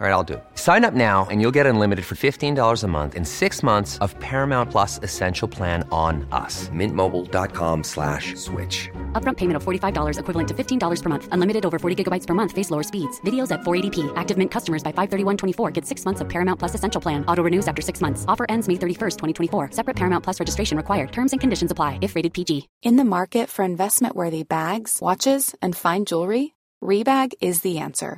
All right, I'll do it. Sign up now and you'll get unlimited for $15 a month in six months of Paramount Plus Essential Plan on us. Mintmobile.com slash switch. Upfront payment of $45 equivalent to $15 per month. Unlimited over 40 gigabytes per month. Face lower speeds. Videos at 480p. Active Mint customers by 531.24 get six months of Paramount Plus Essential Plan. Auto renews after six months. Offer ends May 31st, 2024. Separate Paramount Plus registration required. Terms and conditions apply if rated PG. In the market for investment-worthy bags, watches, and fine jewelry, Rebag is the answer.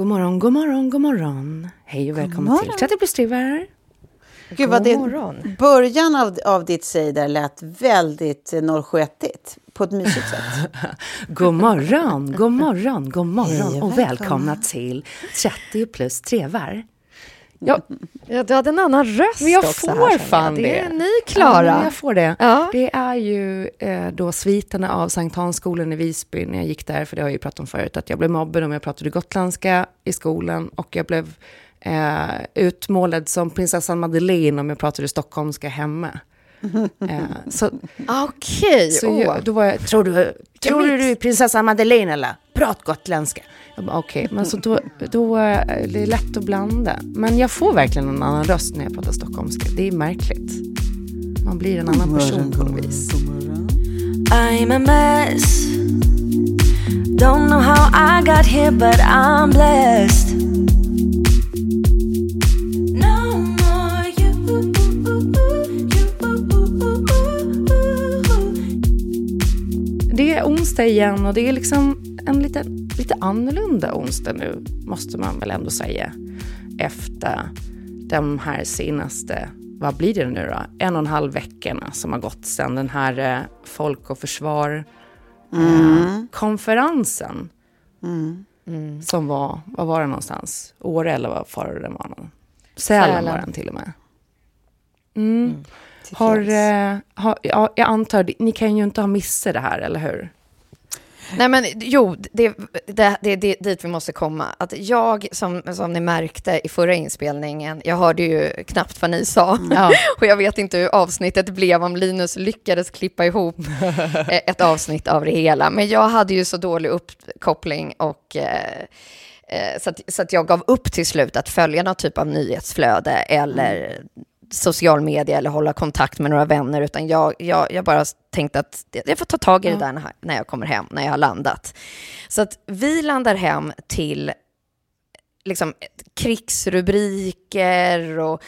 God morgon, god morgon, god morgon. Hej och välkommen till 30 plus trivar. Gud vad det, morgon. början av, av ditt säg där lät väldigt eh, 071 på ett mysigt sätt. God morgon, god morgon, god morgon Hej och och välkomna till 30 plus trevar. Ja, Ja, du hade en annan röst men jag också får här, fan det. Det är ni, Ja, Klara. men jag får det. Ja. Det är ju eh, då sviterna av Sankt Hansskolan i Visby när jag gick där, för det har jag ju pratat om förut, att jag blev mobbad om jag pratade gotländska i skolan och jag blev eh, utmålad som prinsessan Madeleine om jag pratade stockholmska hemma. Eh, så Okej, Så åh. jag, då var jag, tror du, tror du du är prinsessa Madeleine eller? Prat gotländska. Jag bara, okej, men så då, då är det lätt att blanda. Men jag får verkligen en annan röst när jag pratar stockholmska. Det är märkligt. Man blir en annan person på något vis. I'm a mess. Don't know how I got here, but I'm blessed. Det är onsdag igen och det är liksom en lite, lite annorlunda onsdag nu, måste man väl ändå säga. Efter de här senaste, vad blir det nu då? En och en halv veckorna som har gått sedan den här eh, Folk och Försvar eh, konferensen. Mm. Som var, vad var det någonstans? Åre eller vad var det var? någon? Sälen, Sälen. var den till och med. Mm. Har, eh, har, ja, jag antar, ni kan ju inte ha missat det här, eller hur? Nej men jo, det, det, det är det, dit vi måste komma. Att jag, som, som ni märkte i förra inspelningen, jag hörde ju knappt vad ni sa. Ja. Och jag vet inte hur avsnittet blev, om Linus lyckades klippa ihop ett avsnitt av det hela. Men jag hade ju så dålig uppkoppling och eh, eh, så, att, så att jag gav upp till slut att följa någon typ av nyhetsflöde eller social media eller hålla kontakt med några vänner, utan jag, jag, jag bara tänkte att jag får ta tag i det där när- när jag kommer hem, när jag har landat. Så att vi landar hem till liksom krigsrubriker och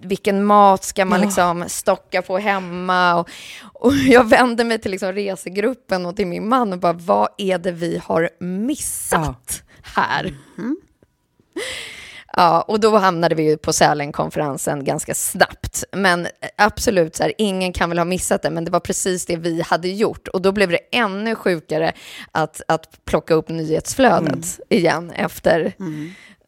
vilken mat ska man liksom stocka på hemma. Och, och jag vände mig till liksom resegruppen och till min man och bara, vad är det vi har missat här? Ja, och då hamnade vi ju på Sälenkonferensen ganska snabbt. Men absolut, så här, ingen kan väl ha missat det, men det var precis det vi hade gjort. Och då blev det ännu sjukare att, att plocka upp nyhetsflödet igen efter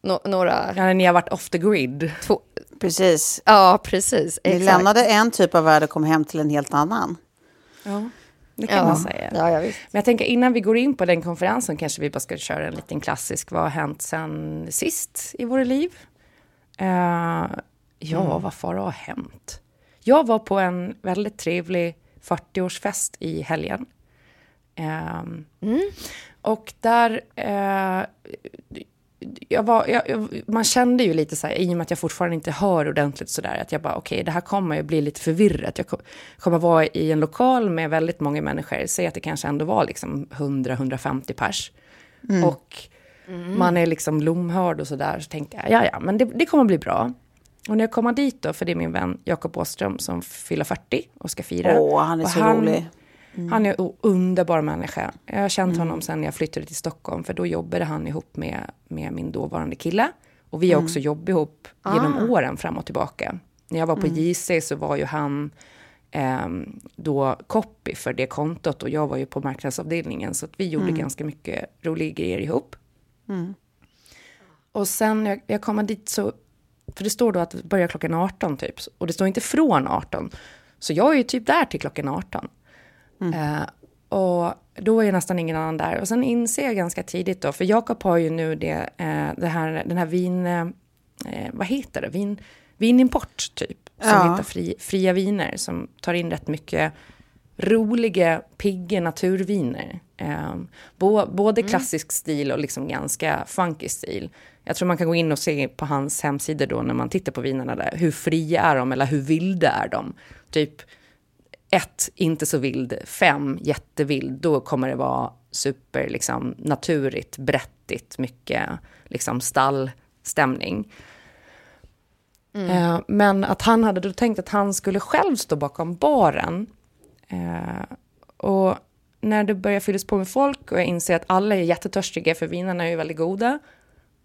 no- några... Ja, ni har varit off the grid. Två, Precis. ja, precis. Ni lämnade en typ av värld och kom hem till en helt annan. Ja, det kan ja. man säga. Ja, ja. Men jag tänker innan vi går in på den konferensen kanske vi bara ska köra en liten klassisk. Vad har hänt sen sist i våra liv? Eh, ja, vad far har hänt? Jag var på en väldigt trevlig 40-årsfest i helgen. Ehm, Och där... eh, jag var, jag, jag, man kände ju lite så här, i och med att jag fortfarande inte hör ordentligt så där, att jag bara, okej, okay, det här kommer ju bli lite förvirrat. Jag kommer vara i en lokal med väldigt många människor, säg att det kanske ändå var liksom 100-150 pers. Mm. Och mm. man är liksom lomhörd och så där, så tänkte jag, ja, ja, men det, det kommer bli bra. Och när jag kommer dit då, för det är min vän Jakob Åström som fyller 40 och ska fira. Åh, han är så han, rolig. Mm. Han är en underbar människa. Jag har känt mm. honom sen jag flyttade till Stockholm, för då jobbade han ihop med, med min dåvarande kille. Och vi har mm. också jobbat ihop genom ah. åren fram och tillbaka. När jag var på mm. JC så var ju han eh, då copy för det kontot och jag var ju på marknadsavdelningen. Så att vi gjorde mm. ganska mycket roliga grejer ihop. Och sen när jag, jag kommer dit så, för det står då att det börjar klockan 18 typ, och det står inte från 18. Så jag är ju typ där till klockan 18. Mm. Eh, och då är nästan ingen annan där. Och sen inser jag ganska tidigt då, för Jakob har ju nu det, eh, det här, den här vin... Eh, vad heter det? Vin, vinimport, typ. Som ja. heter fri, Fria viner, som tar in rätt mycket roliga, pigga naturviner. Eh, bo, både mm. klassisk stil och liksom ganska funky stil. Jag tror man kan gå in och se på hans hemsidor då när man tittar på vinerna där, hur fria är de eller hur vilda är de? Typ ett, inte så vild, fem, jättevild, då kommer det vara super, liksom, naturligt, brättigt, mycket liksom, stallstämning. Mm. Eh, men att han hade då tänkt att han skulle själv stå bakom baren. Eh, och när det börjar fyllas på med folk och jag inser att alla är jättetörstiga, för vinerna är ju väldigt goda,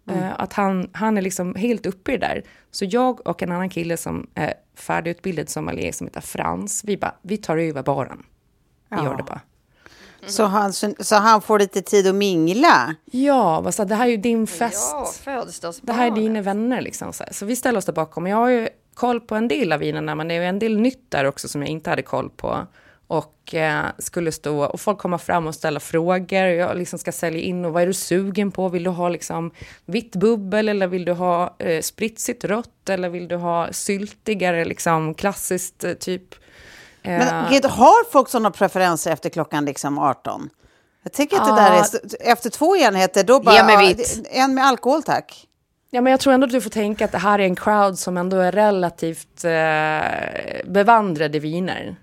Mm. Eh, att han, han är liksom helt uppe i det där. Så jag och en annan kille som är färdigutbildad sommelier som heter Frans, vi bara, vi tar över baren. Vi ja. gör det bara. Så han, så han får lite tid att mingla? Ja, vad så, det här är ju din fest. Ja, det här är dina vänner liksom. Så, så vi ställer oss där bakom. Jag har ju koll på en del av vinerna, men det är en del nytt där också som jag inte hade koll på och eh, skulle stå och folk kommer fram och ställa frågor. Jag liksom ska sälja in och vad är du sugen på? Vill du ha liksom vitt bubbel eller vill du ha eh, spritsigt rött eller vill du ha syltigare liksom klassiskt eh, typ? Eh, Men Gud, har folk sådana preferenser efter klockan liksom 18? Jag tycker att det där är, efter två enheter, då bara, ja, en med alkohol tack. Ja, men jag tror ändå att du får tänka att det här är en crowd som ändå är relativt eh, bevandrade viner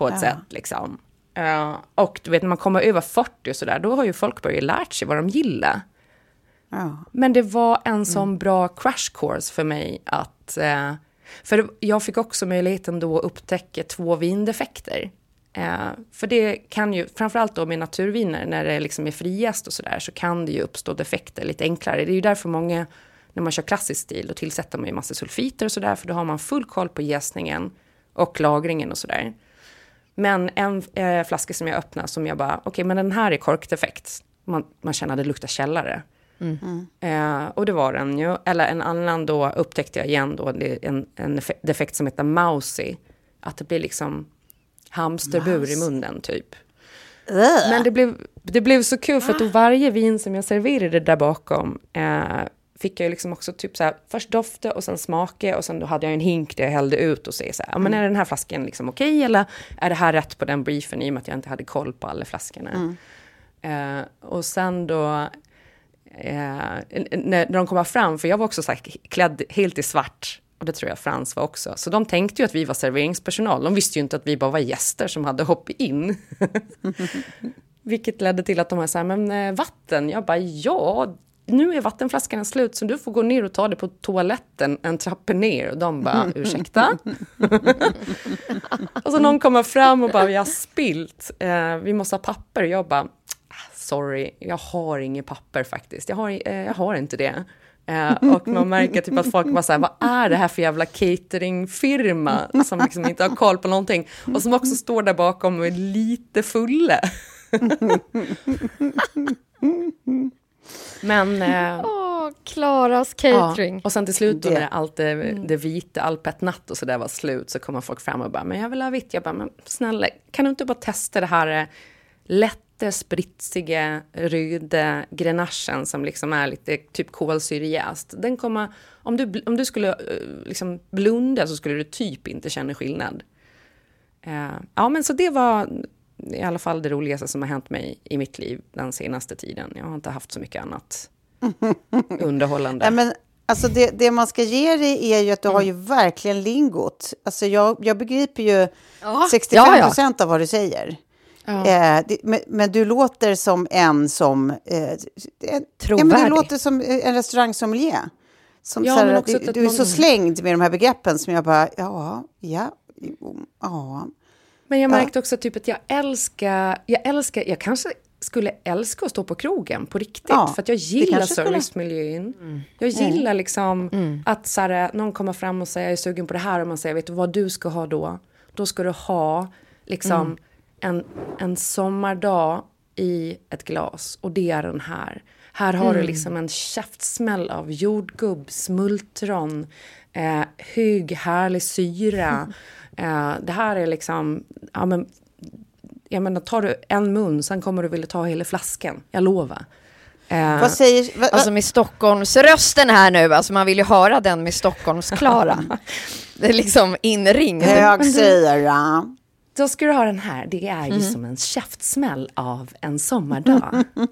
på ett ja. sätt. Liksom. Uh, och du vet, när man kommer över 40 och sådär, då har ju folk börjat lärt sig vad de gillar. Ja. Men det var en sån mm. bra crash course för mig att... Uh, för jag fick också möjligheten då att upptäcka två vindefekter. Uh, för det kan ju, framförallt då med naturviner, när det liksom är friast och sådär, så kan det ju uppstå defekter lite enklare. Det är ju därför många, när man kör klassisk stil, då tillsätter man ju massa sulfiter och sådär, för då har man full koll på jäsningen och lagringen och sådär. Men en eh, flaska som jag öppnade som jag bara, okej okay, men den här är korkdefekt. Man, man känner att det luktar källare. Mm. Eh, och det var den ju. Eller en annan då upptäckte jag igen då en, en defekt som heter mousy. Att det blir liksom hamsterbur Mouse. i munnen typ. Men det blev, det blev så kul för att varje vin som jag serverade där bakom eh, fick jag liksom också typ så här, först dofta och sen smaka och sen då hade jag en hink där jag hällde ut och säger så här, men är den här flaskan liksom okej okay, eller är det här rätt på den briefen i och med att jag inte hade koll på alla flaskorna. Mm. Uh, och sen då, uh, när, de kommer fram, för jag var också så här, klädd helt i svart, och det tror jag Frans var också. Så de tänkte ju att vi var serveringspersonal. De visste ju inte att vi bara var gäster som hade hoppat in. Vilket ledde till att de var så här, men eh, vatten? Jag bara, ja, nu är vattenflaskan slut så du får gå ner och ta det på toaletten en trappa ner. Och de bara, ursäkta? och så någon kommer fram och bara, vi har spilt, eh, vi måste ha papper. Och jag bara, ah, sorry, jag har inget papper faktiskt. Jag har, eh, jag har inte det. Eh, och man märker typ att folk bara här, vad är det här för jävla cateringfirma som liksom inte har koll på någonting? Och som också står där bakom och är lite fulla. Men... Eh, Åh, Klaras catering. Ja, och sen till slut då när allt det, mm. det vita, all natt och så där var slut så kommer folk fram och bara, men jag vill ha vitt. Jag bara, men snälla, kan du inte bara testa det här eh, lätta, spritsiga, röda grenachen som liksom är lite typ kolsyrejäst. Den kommer, om du, om du skulle eh, liksom blunda så skulle du typ inte känna skillnad. Uh, ja, men så det var i alla fall det roligaste som har hänt mig i mitt liv den senaste tiden. Jag har inte haft så mycket annat underhållande. Ja, men, alltså det, det man ska ge dig är ju att du mm. har ju verkligen lingot. Alltså jag, jag begriper ju ja. 65 procent ja, ja. av vad du säger. Eh, det, men, men, du låter som en som... Eh, Trovärdig. Ja, du låter som en restaurangsommelier. Som, ja, såhär, du, du, är så slängd med de här begreppen som jag bara, ja, ja, ja. Men jag märkte också typ att jag älskar, jag älskar, jag kanske skulle älska att stå på krogen på riktigt. Ja, för att jag gillar servicemiljön. Mm. Jag gillar liksom mm. att så här, någon kommer fram och säger jag är sugen på det här och man säger vet du vad du ska ha då? Då ska du ha liksom mm. en, en sommardag i ett glas och det är den här. Här har du liksom en käftsmäll av jordgubb, smultron, eh, hög härlig syra. Eh, det här är liksom, ja men jag menar, tar du en mun, sen kommer du vilja ta hela flaskan. Jag lovar. Eh, vad säger... Vad, alltså med Stockholmsrösten här nu, alltså man vill ju höra den med Stockholmsklara. det är liksom inringd. Högsyra. Då ska du ha den här, det är ju mm. som en käftsmäll av en sommardag.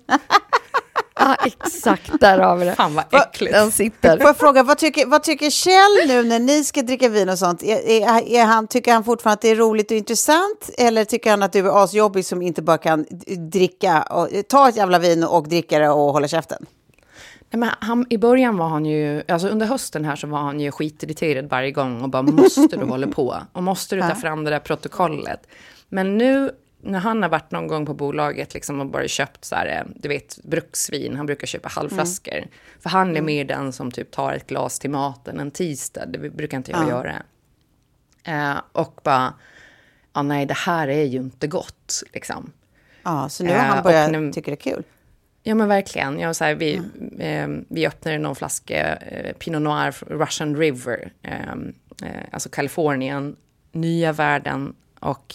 Ja, exakt. Där har vi det. Fan vad äckligt. Den sitter. Får jag fråga, vad tycker, vad tycker Kjell nu när ni ska dricka vin och sånt? Är, är, är han, tycker han fortfarande att det är roligt och intressant? Eller tycker han att du är asjobbig som inte bara kan dricka, och, ta ett jävla vin och dricka det och hålla käften? Nej, men han, I början var han ju, alltså under hösten här så var han ju skitirriterad varje gång och bara måste du hålla på? Och måste du ta fram det där protokollet? Men nu när han har varit någon gång på bolaget liksom och bara köpt så här, eh, du vet, bruksvin, han brukar köpa halvflaskor. Mm. För han är mm. mer den som typ tar ett glas till maten en tisdag, det brukar inte jag ja. göra. Eh, och bara, ja nej det här är ju inte gott liksom. Ja, så nu har han eh, börjat nu, tycka det är kul. Ja men verkligen. Ja, så här, vi, mm. eh, vi öppnade någon flaska eh, Pinot Noir Russian River, eh, alltså Kalifornien, nya världen och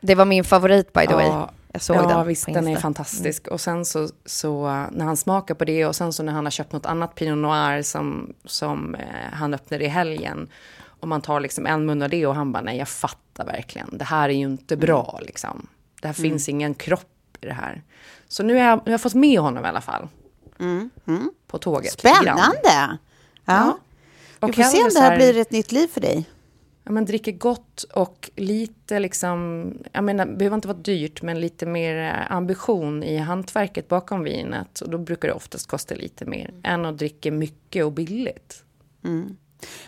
det var min favorit by the way. Jag såg ja, den. Ja, visst, den är fantastisk. Mm. Och sen så, så när han smakar på det och sen så när han har köpt något annat Pinot Noir som, som eh, han öppnade i helgen. Och man tar liksom en mun av det och han bara, nej jag fattar verkligen. Det här är ju inte mm. bra liksom. Det här mm. finns ingen kropp i det här. Så nu har jag, nu har jag fått med honom i alla fall. Mm. Mm. På tåget. Spännande! Ja. ja. Vi får se om det här blir ett nytt liv för dig ja, men dricker gott och lite liksom, jag menar, det behöver inte vara dyrt, men lite mer eh, ambition i hantverket bakom vinet. Och då brukar det oftast kosta lite mer än att dricka mycket och billigt. Mm.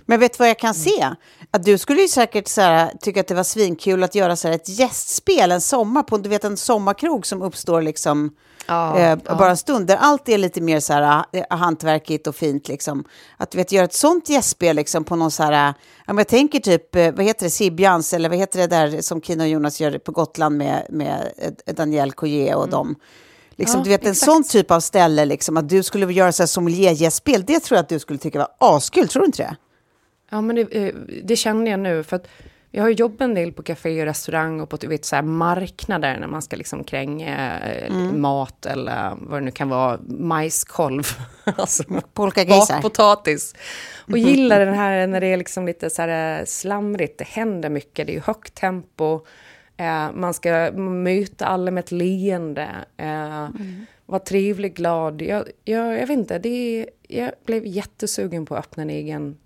Men vet du vad jag kan se? Att du skulle ju säkert så här, tycka att det var svinkul att göra så här, ett gästspel en sommar på du vet, en sommarkrog som uppstår liksom ja, eh, ja. bara en stund. Där allt är lite mer så här, eh, hantverkigt och fint. Liksom. Att du vet, göra ett sånt gästspel liksom, på någon så här... Ja, jag tänker typ, eh, vad heter det, Sibjans eller vad heter det där som Kino och Jonas gör på Gotland med, med eh, Daniel Collier och mm. dem. Liksom, ja, du vet, exakt. en sån typ av ställe, liksom, att du skulle göra så här sommeliergästspel, det tror jag att du skulle tycka var askul, tror du inte det? Ja, men det, eh, det känner jag nu, för att jag har jobbat en del på café och restaurang och på vet, så här marknader när man ska liksom kränga eh, mm. mat eller vad det nu kan vara, majskolv. alltså bakpotatis. Och gillar den här när det är liksom lite så här eh, slamrigt, det händer mycket, det är högt tempo. Eh, man ska möta alla med ett leende. Eh, mm. Vara trevlig, glad. Jag, jag, jag vet inte, det, jag blev jättesugen på att öppna en egen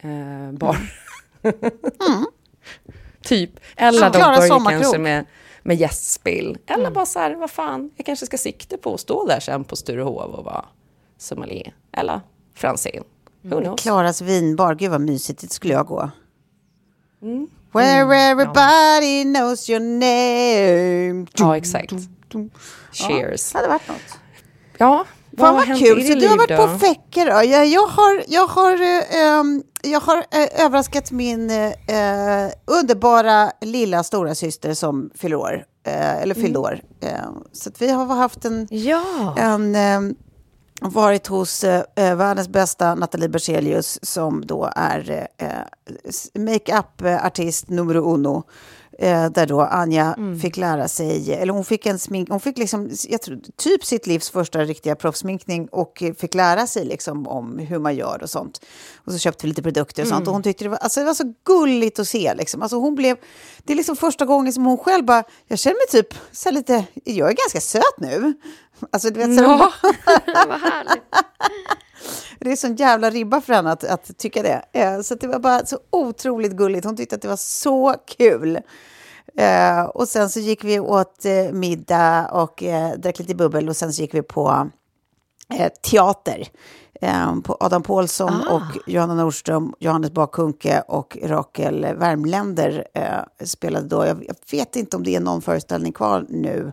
eh, bar. Mm. typ. Eller de börjar kanske med, med gästspel. Eller mm. bara så här, vad fan, jag kanske ska sikta på att stå där sen på Sturehov och vara sommelier. Eller Franzén. Mm. Klaras vinbar, gud vad mysigt, dit skulle jag gå. Mm. Where mm. everybody ja. knows your name. Ja, exakt. Cheers. Ja, hade varit något. Ja, Fan vad, vad kul, så du har varit då? på Fäcke då. Jag, jag har, jag har, um, jag har uh, överraskat min uh, underbara lilla stora syster som fyller år, uh, eller fyllde mm. år. så vi har haft en, ja. en um, varit hos eh, världens bästa Nathalie Berzelius som då är eh, makeup-artist nummer uno. Eh, där då Anja mm. fick lära sig, eller hon fick en smink, hon fick liksom, jag tror, typ sitt livs första riktiga proffsminkning och fick lära sig liksom om hur man gör och sånt. Och så köpte vi lite produkter och sånt mm. och hon tyckte det var, alltså, det var så gulligt att se liksom. Alltså hon blev, det är liksom första gången som hon själv bara, jag känner mig typ så lite, jag är ganska söt nu. Alltså du vet, så ja, vad härligt. Det är sån jävla ribba för henne att, att tycka det. Eh, så det var bara så otroligt gulligt. Hon tyckte att det var så kul. Uh, och sen så gick vi åt uh, middag och uh, drack lite bubbel och sen så gick vi på teater. på Adam Pålsson ah. och Johanna Nordström, Johannes Bakunke och Rakel Värmländer spelade då. Jag, jag, vet inte om det är någon föreställning kvar nu.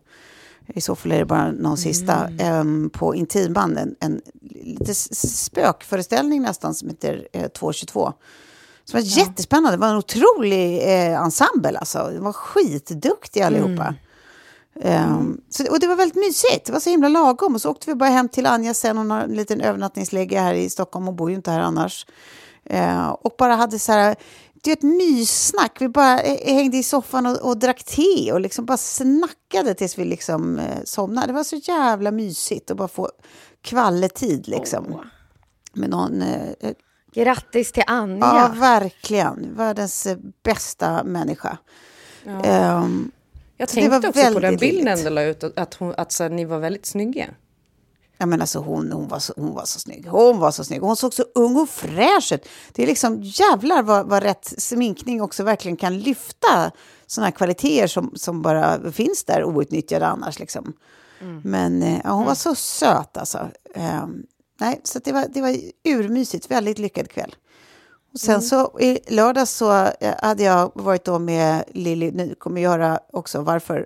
I så fall är det bara någon sista. Mm. på Intiman, en, en lite spökföreställning nästan som heter 222. Som var ja. jättespännande. Det var en otrolig eh, ensemble. Alltså. De var skitduktiga allihopa. Mm. Um, så, och det var väldigt mysigt. Det var så himla lagom. Och så åkte vi bara hem till Anja sen. Hon har en liten övernattningsläge här i Stockholm. Hon bor ju inte här annars. Uh, och bara hade så här... Det är ett myssnack. Vi bara eh, hängde i soffan och, och drack te och liksom bara snackade tills vi liksom eh, somnade. Det var så jävla mysigt att bara få kvalletid liksom. Oh. Med någon eh, Grattis till Anja. Ja, verkligen. Världens eh, bästa människa. Ja. Um, jag tänkte också på den bilden du la ut, att, hon, att så, ni var väldigt snygga. Ja, men alltså hon, hon, var så, hon var så snygg. Hon var så snygg. Hon såg så ung och fräsch ut. Det är liksom jävlar vad, vad rätt sminkning också verkligen kan lyfta sådana kvaliteter som, som bara finns där outnyttjade annars. Liksom. Mm. Men eh, ja, hon mm. var så söt alltså. Um, nej, så det var, det var urmysigt, väldigt lyckad kväll. Och sen mm. så i lördag så eh, hade jag varit då med Lilly, ni kommer göra också varför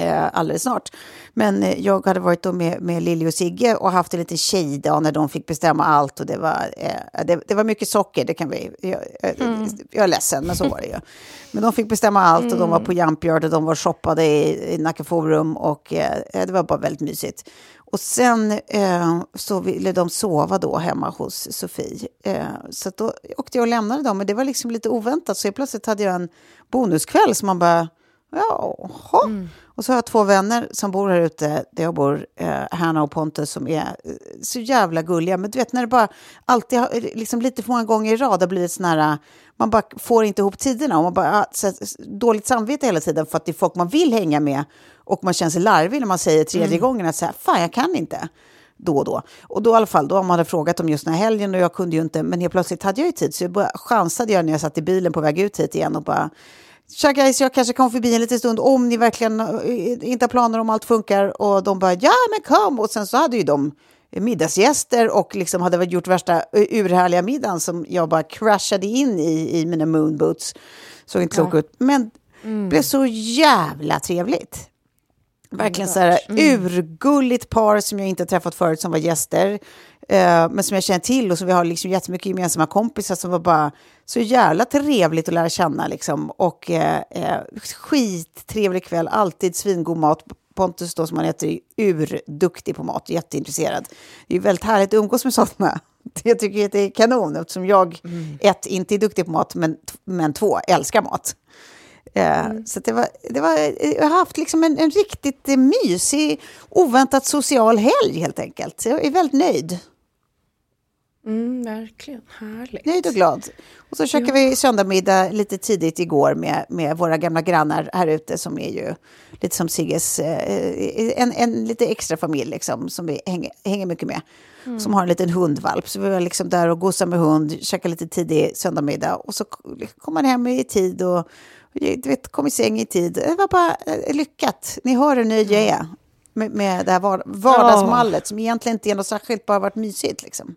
eh, alldeles snart. Men eh, jag hade varit då med, med Lilly och Sigge och haft en liten tjejdag när de fick bestämma allt. Och det var, eh, det, det, var mycket socker, det kan vi... Jag, mm. jag är ledsen, men så var det ju. Men de fick bestämma allt och de var på mm. Jump Yard och de var shoppade i, i Nacka Forum och eh, det var bara väldigt mysigt. Och sen eh, så ville de sova då hemma hos Sofie. Eh, så då åkte jag och lämnade dem, men det var liksom lite oväntat. Så plötsligt hade jag en bonuskväll som man bara, jaha. Mm. Och så har jag två vänner som bor här ute, där jag bor, eh, Hanna och Pontus, som är eh, så jävla gulliga. Men du vet när det bara alltid, har, liksom lite för många gånger i rad har blivit sån här, man bara får inte ihop tiderna och man bara har så, dåligt samvete hela tiden för att det är folk man vill hänga med och man känner sig larvig när man säger tredje mm. gången att så här, fan jag kan inte då och då. Och då i alla fall, då man hade frågat om just den här helgen och jag kunde ju inte, men helt plötsligt hade jag ju tid så jag bara chansade jag när jag satt i bilen på väg ut hit igen och bara Tja guys, jag kanske kommer förbi en liten stund om ni verkligen eh, inte har planer om allt funkar. Och de bara, ja men kom! Och sen så hade ju de middagsgäster och liksom hade gjort värsta eh, urhärliga middagen som jag bara crashade in i, i mina moonboots. Såg inte klok ja. ut. Men mm. blev så jävla trevligt. Verkligen så här mm. urgulligt par som jag inte träffat förut som var gäster. Uh, men som jag känner till och som vi har liksom jättemycket gemensamma kompisar som var bara så jävla trevligt att lära känna. Liksom. Och uh, uh, skittrevlig kväll, alltid svingod mat. Pontus då, som han heter, är urduktig på mat, jätteintresserad. Det är väldigt härligt att umgås med sådana. Jag tycker att det är kanon eftersom jag, mm. ett, inte är duktig på mat, men, men två, älskar mat. Eh, mm. Så det var, det var, jag har haft liksom en, en riktigt mysig, oväntat social helg helt enkelt. Så jag är väldigt nöjd. Mm, verkligen, härligt. Nöjd och glad. Och så käkade ja. vi söndagmiddag lite tidigt igår med, med våra gamla grannar här ute som är ju lite som Sigges, eh, en, en lite extra familj liksom, som vi hänger, hänger mycket med. Mm. Som har en liten hundvalp. Så vi var liksom där och gosade med hund, käkade lite tidig söndagmiddag. Och så kom man hem i tid och du vet, kom i säng i tid. Det var bara eh, lyckat. Ni hör hur nöjd jag är med, med det här vardagsmallet oh. som egentligen inte är något särskilt, bara varit mysigt. Liksom.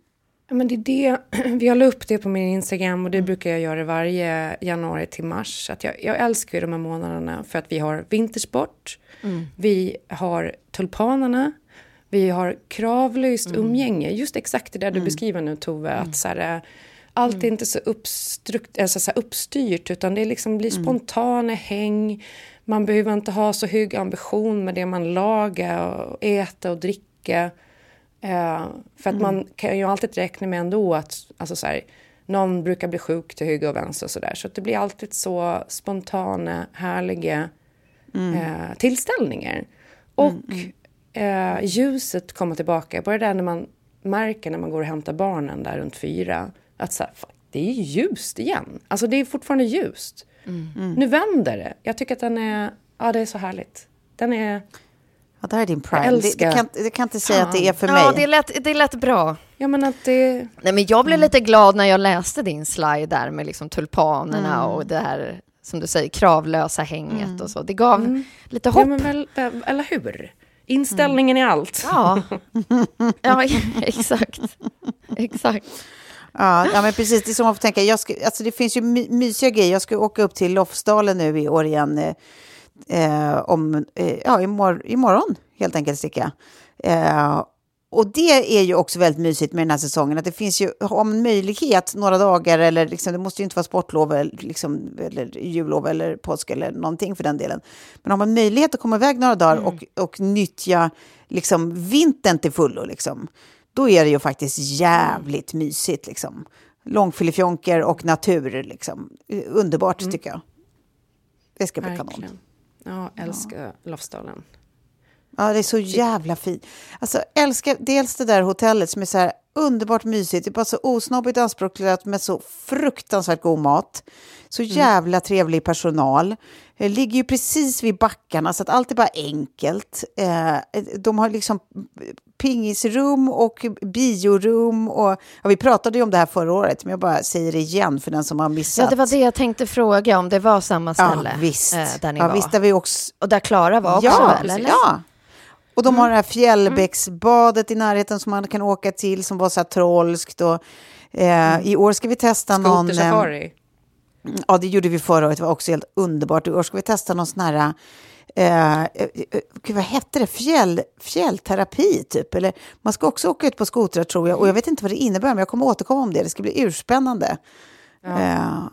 Men det är det, jag la upp det på min Instagram och det brukar jag göra varje januari till mars. Att jag, jag älskar ju de här månaderna för att vi har vintersport, mm. vi har tulpanerna, vi har kravlöst mm. umgänge. Just exakt det där du mm. beskriver nu Tove, att mm. så här, allt är mm. inte så, uppstrukt, alltså så uppstyrt utan det liksom blir mm. spontana häng. Man behöver inte ha så hög ambition med det man lagar och äta och dricka. Uh, för att mm. man kan ju alltid räkna med ändå att alltså så här, någon brukar bli sjuk till höger och vänster och sådär. Så det blir alltid så spontana, härliga Mm. eh, tillställningar. Och Eh, ljuset kommer tillbaka. Bara där när man märker när man går och hämtar barnen där runt fyra. Att så här, det är ljust igen. Alltså det är fortfarande ljust. Nu vänder det. Jag tycker att den är, ja det är så härligt. Den är, Ja, där är din prime. Jag Det, älskar- det, kan, det kan inte säga att det är för Ja, mig. det lät, det lät bra. ja men att det, Nej, men jag blev lite glad när jag läste din slide där med liksom tulpanerna och det här, som du säger, kravlösa hänget och så. Det gav lite hopp. ja men väl, väl, eller hur? Inställningen är allt. Ja, ja exakt. Exakt. Ja, ja, men precis. Det är som man får tänka. Jag ska, alltså det finns ju my, mysiga grejer. Jag ska åka upp till Lofsdalen nu i år igen. Eh, eh, om, eh, ja, imor, imorgon, helt enkelt, sticka. Eh, och det är ju också väldigt mysigt med den här säsongen. Att det finns ju, om möjlighet, några dagar, eller liksom, det måste ju inte vara sportlov, eller, liksom, eller jullov eller påsk eller någonting för den delen. Men har man möjlighet att komma iväg några dagar och, och nyttja liksom, vintern till fullo, liksom, då är det ju faktiskt jävligt mysigt. Liksom. Långfilifjonker och natur, liksom. Underbart tycker jag. Det ska bli kanon. Ja, älskar Lofsdalen. Ja, det är så jävla fint. Alltså, älskar dels det där hotellet som är så här underbart mysigt. Det är bara så osnobbigt anspråkslöst med så fruktansvärt god mat. Så jävla trevlig personal. Det ligger ju precis vid backarna så att allt är bara enkelt. Eh, de har liksom pingisrum och biorum. Och, ja, vi pratade ju om det här förra året, men jag bara säger det igen för den som har missat. Ja, det var det jag tänkte fråga om det var samma ställe Ja, visst. eh, där ni ja, var. visst, där vi också, Och där Klara var också ja, väl? Eller? ja. Och de har det här fjällbäcksbadet i närheten som man kan åka till som var så här trollskt. Och, eh, I år ska vi testa någon... eh, Skotersafari. Ja, det gjorde vi förra året. Det var också helt underbart. I år ska vi testa någon sån här... Eh, eh, gud, vad hette det? Fjäll, fjällterapi, typ. Eller, man ska också åka ut på skotrar, tror jag. Och jag vet inte vad det innebär, men jag kommer återkomma om det. Det ska bli urspännande. Ja, eh,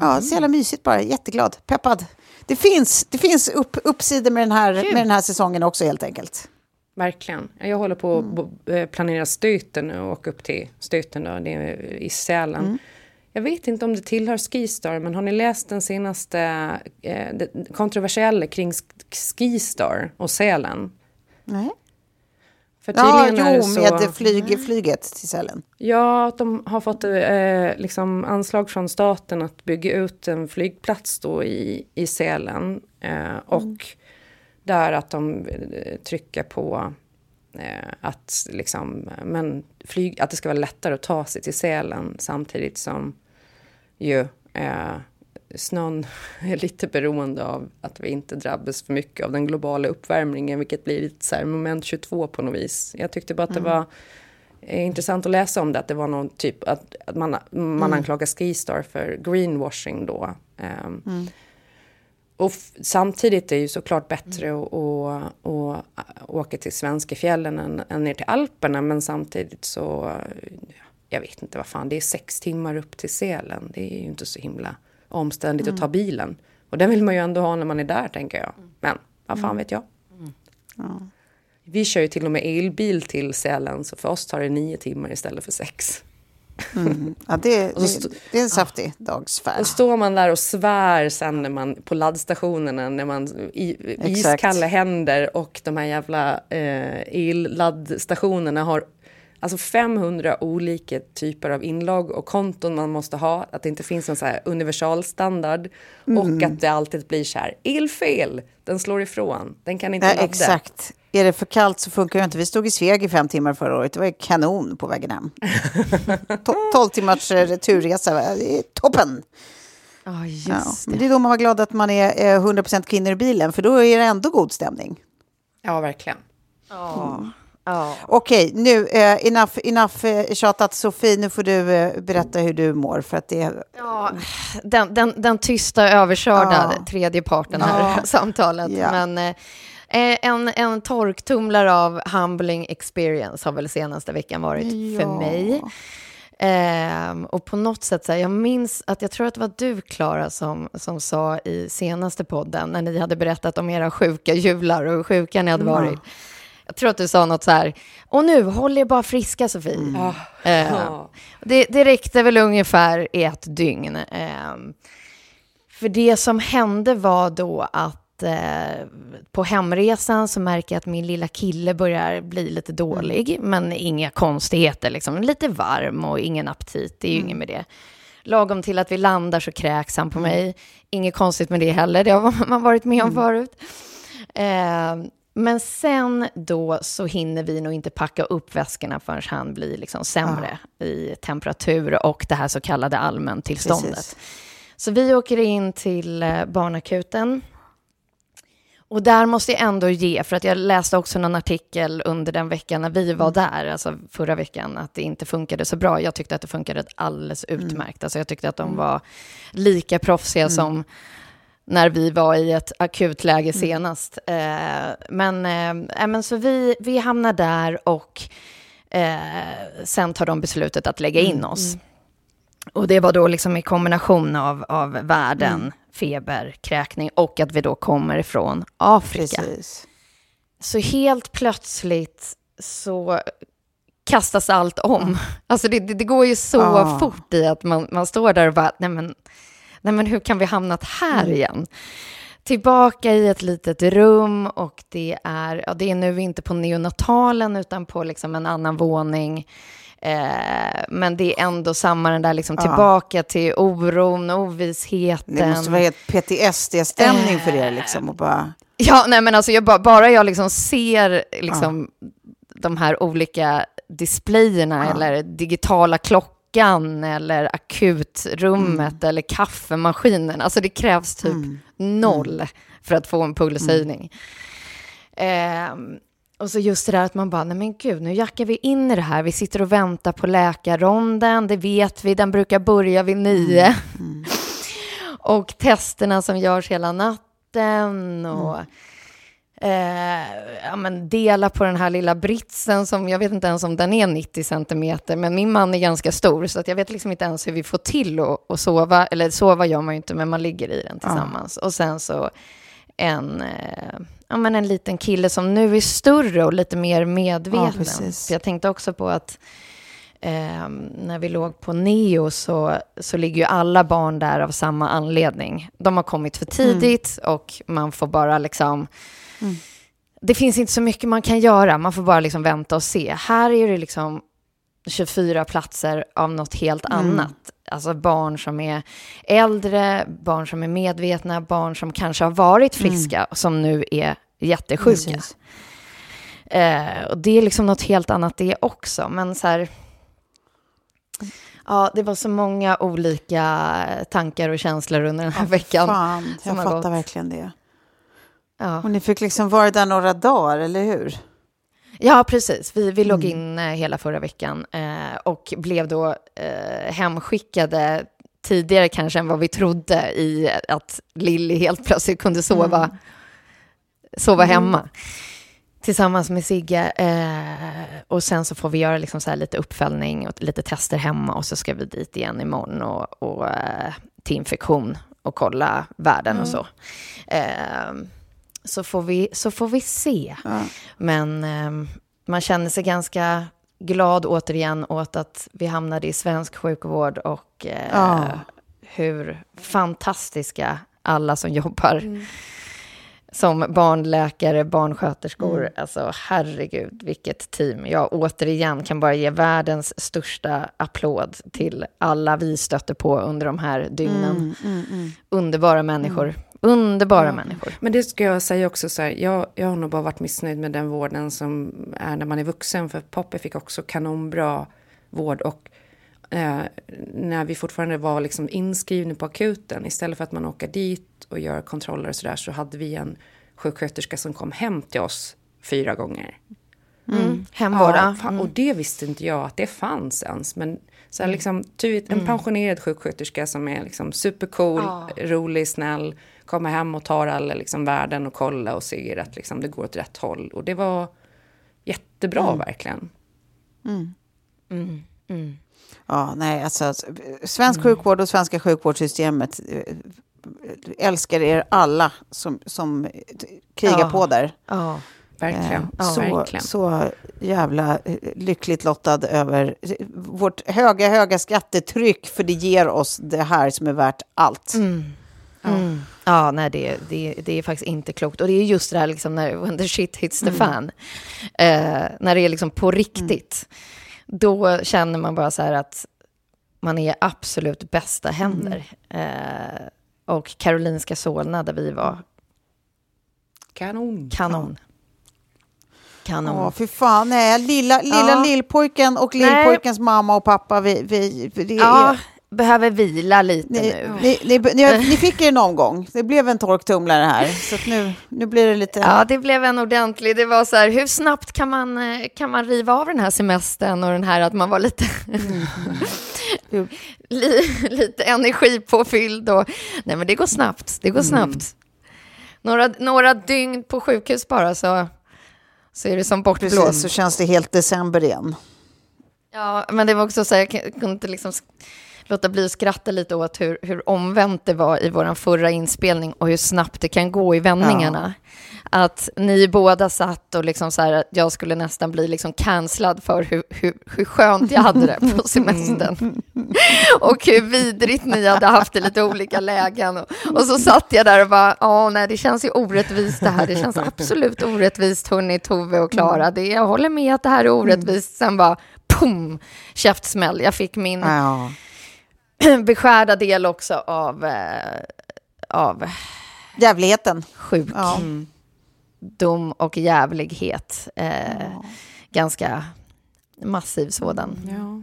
ja så jävla mysigt bara. Jätteglad. Peppad. Det finns, det finns upp, uppsidor med den, här, med den här säsongen också, helt enkelt. Verkligen. Jag håller på att mm. planera stöten nu och åka upp till stöten då, det är i Sälen. Mm. Jag vet inte om det tillhör Skistar, men har ni läst den senaste eh, kontroversiella kring Skistar och Sälen? Nej. För Ja, är jo, det så- med flyg, flyget till Sälen. Ja, de har fått eh, liksom anslag från staten att bygga ut en flygplats då i, i Sälen. Eh, och där att de eh, trycker på eh, att, liksom, men flyg, att det ska vara lättare att ta sig till Sälen samtidigt som ju eh, snön är lite beroende av att vi inte drabbas för mycket av den globala uppvärmningen, vilket blir lite så här moment 22 på något vis. Jag tyckte bara att det var eh, intressant att läsa om det, att det var någon typ, att, att man, man anklagar Skistar för greenwashing då. Ehm, Och f- samtidigt är det ju såklart bättre att, att, att åka till svenska fjällen än, än ner till Alperna, men samtidigt så, jag vet inte vad fan, det är sex timmar upp till Sälen. Det är ju inte så himla omständigt att ta bilen. Och den vill man ju ändå ha när man är där, tänker jag. Men vad fan vet jag. Vi kör ju till och med elbil till Sälen, så för oss tar det nio timmar istället för sex. Ja, det, det, det är en saftig dagsfärd. Och står man där och svär sen när man, på laddstationerna när man i, iskalla händer och de här jävla eh, elladdstationerna har alltså 500 olika typer av inlogg och konton man måste ha. Att det inte finns någon så här universalstandard Mm. och att det alltid blir så här elfel. Den slår ifrån. Den kan inte Ja, ladda. exakt. Är det för kallt så funkar det inte. Vi stod i Sveg i fem timmar förra året. Det var ju kanon på vägen hem. To- 12 timmars eh, returresa. Är toppen. Just Ja. det. Det är då man var glad att man är eh, 100% kvinnor i bilen. För då är det ändå god stämning. Ja, verkligen. Okej, nu eh, enough, enough eh, tjatat. Sofie, nu får du eh, berätta hur du mår. För att det, Ja, den, den, den tysta överkörda Ja. tredje parten här samtalet. Ja. Men eh, en, en torktumlare av humbling experience har väl senaste veckan varit för Ja. mig. Ehm, och på något sätt, så här, jag minns att jag tror att det var du, Klara, som, som sa i senaste podden, när ni hade berättat om era sjuka jular och hur sjuka ni hade varit. Jag tror att du sa något så här, och nu, håll er bara friska Sofie. Mm. Eh, det, det räckte väl ungefär i ett dygn. Eh, för det som hände var då att eh, på hemresan så märker jag att min lilla kille börjar bli lite dålig, Mm. men inga konstigheter, liksom. lite varm och ingen aptit, det är ju Mm. inget med det. Lagom till att vi landar så kräks han på mig. Inget konstigt med det heller, det har man varit med om förut. Eh, men sen då så hinner vi nog inte packa upp väskorna förrän han blir liksom sämre i temperatur och det här så kallade allmäntillståndet. Precis. Så vi åker in till eh, barnakuten. Och där måste jag ändå ge, för att jag läste också någon artikel under den veckan när vi var där, alltså förra veckan, att det inte funkade så bra. Jag tyckte att det funkade alldeles utmärkt. Alltså jag tyckte att de var lika proffsiga som när vi var i ett akutläge senast. Eh, men, eh, äh, men så vi, vi hamnar där och eh, sen tar de beslutet att lägga in oss. Och det var då liksom i kombination av, av värden, feber, kräkning och att vi då kommer ifrån Afrika. Precis. Så helt plötsligt så kastas allt om. Alltså det, det, det går ju så Ah. fort i att man, man står där och bara, nej men, nej men hur kan vi hamnat här igen? Tillbaka i ett litet rum och det är, ja, det är nu inte på neonatalen utan på liksom en annan våning. Eh, men det är ändå samma den där liksom tillbaka till oron, ovissheten. Det måste vara helt PTSD-stämning för er liksom. Och bara, Ja, nej men alltså jag bara, jag liksom ser liksom de här olika displayerna eller digitala klockan eller akutrummet eller kaffemaskinen. Alltså det krävs typ noll för att få en pulshöjning. Ehm, och så just det där att man bara, nej men gud, nu jackar vi in i det här. Vi sitter och väntar på läkarronden, det vet vi, den brukar börja vid nio. och testerna som görs hela natten och eh, ja, men dela på den här lilla britsen som jag vet inte ens om den är 90 centimeter, men min man är ganska stor så att jag vet liksom inte ens hur vi får till att, att sova, eller sova gör man ju inte, men man ligger i den tillsammans. Och sen så en, eh, ja, men en liten kille som nu är större och lite mer medveten. precis. För jag tänkte också på att eh, när vi låg på Neo så, så ligger ju alla barn där av samma anledning. De har kommit för tidigt och man får bara liksom... Det finns inte så mycket man kan göra, man får bara liksom vänta och se. Här är det liksom 24 platser av något helt annat. Alltså barn som är äldre, barn som är medvetna, barn som kanske har varit friska, som nu är jättesjuka. Precis. Eh, och det är liksom något helt annat det också. Men så här, ja, det var så många olika tankar och känslor under den här veckan. fan, jag fattar gått. verkligen det. Ja. Och ni fick liksom vara där några dagar, eller hur? Ja, precis. Vi, vi låg Mm. in eh, hela förra veckan eh, och blev då eh, hemskickade tidigare kanske än vad vi trodde i att Lilly helt plötsligt kunde sova, Mm. sova hemma tillsammans med Sigge. Eh, och sen så får vi göra liksom så här lite uppföljning och lite tester hemma och så ska vi dit igen imorgon och, och eh, till infektion och kolla värden och så. Så, får vi, så får vi se. Men eh, man känner sig ganska glad återigen åt att vi hamnade i svensk sjukvård och eh, Ja. hur fantastiska alla som jobbar som barnläkare, barnsköterskor. Alltså herregud, vilket team. Jag återigen kan bara ge världens största applåd till alla vi stötte på under de här dygnen. Underbara människor. Underbara människor. Men det ska jag säga också så här, jag, jag har nog bara varit missnöjd med den vården som är när man är vuxen. För Poppy fick också kanonbra vård och eh, när vi fortfarande var liksom inskrivna på akuten, istället för att man åker dit och gör kontroller och sådär, så hade vi en sjuksköterska som kom hem till oss fyra gånger. Hemvård, Ja, ja. fan, och det visste inte jag att det fanns ens. Men så här, liksom, typ en pensionerad sjuksköterska som är liksom supercool, rolig, snäll, kommer hem och tar alla liksom, värden och kollar och ser att liksom, det går åt rätt håll. Och det var jättebra verkligen. Ja, nej, alltså, svensk sjukvård och svenska sjukvårdssystemet eh, älskar er alla som, som krigar Ja. på där. Ja. Verkligen. Ja, så, verkligen. så jävla eh, lyckligt lottad över vårt höga, höga skattetryck, för det ger oss det här som är värt allt. Mm. Mm. Ja, nej, det, det, det är faktiskt inte klokt. Och det är just det här liksom när when the shit hits the mm. fan. Eh, när det är liksom på riktigt. Mm. Då känner man bara så här att man är absolut bästa händer. Mm. Eh, och Karolinska Solna där vi var. Kanon. Kanon. Kanon. Ja, för fan. Nej, lilla, lilla ja. lillpojken och lillpojkens mamma och pappa, vi, vi, det ja. är behöver vila lite ni, nu. Ni, ni, ni, fick er någon gång. Det blev en torktumlare här. Så nu, nu blir det lite... Ja, det blev en ordentlig. Det var så här, hur snabbt kan man, eh, kan man riva av den här semestern och den här att man var lite... Mm. lite energipåfylld och... Nej, men det går snabbt. Det går mm. snabbt. Mm. Några, några dygn på sjukhus bara så, så är det som bortblåst. Precis, så känns det helt december igen. Ja, men det var också så här, jag kunde inte liksom låta bli att skratta lite åt hur, hur omvänt det var i vår förra inspelning och hur snabbt det kan gå i vändningarna. Ja. Att ni båda satt och liksom så här, jag skulle nästan bli liksom cancellad för hur, hur, hur skönt jag hade det på semestern. och hur vidrigt ni hade haft det i lite olika lägen. Och, och så satt jag där och bara, ja, nej, det känns ju orättvist det här. Det känns absolut orättvist, hörni, Tove och Klara. Det, jag håller med att det här är orättvist. Sen bara, pum, käftsmäll. Jag fick min... Ja beskärda del också av, eh, av jävligheten. Sjukdom ja. och jävlighet. Eh, ja. Ganska massiv sådan. Ja.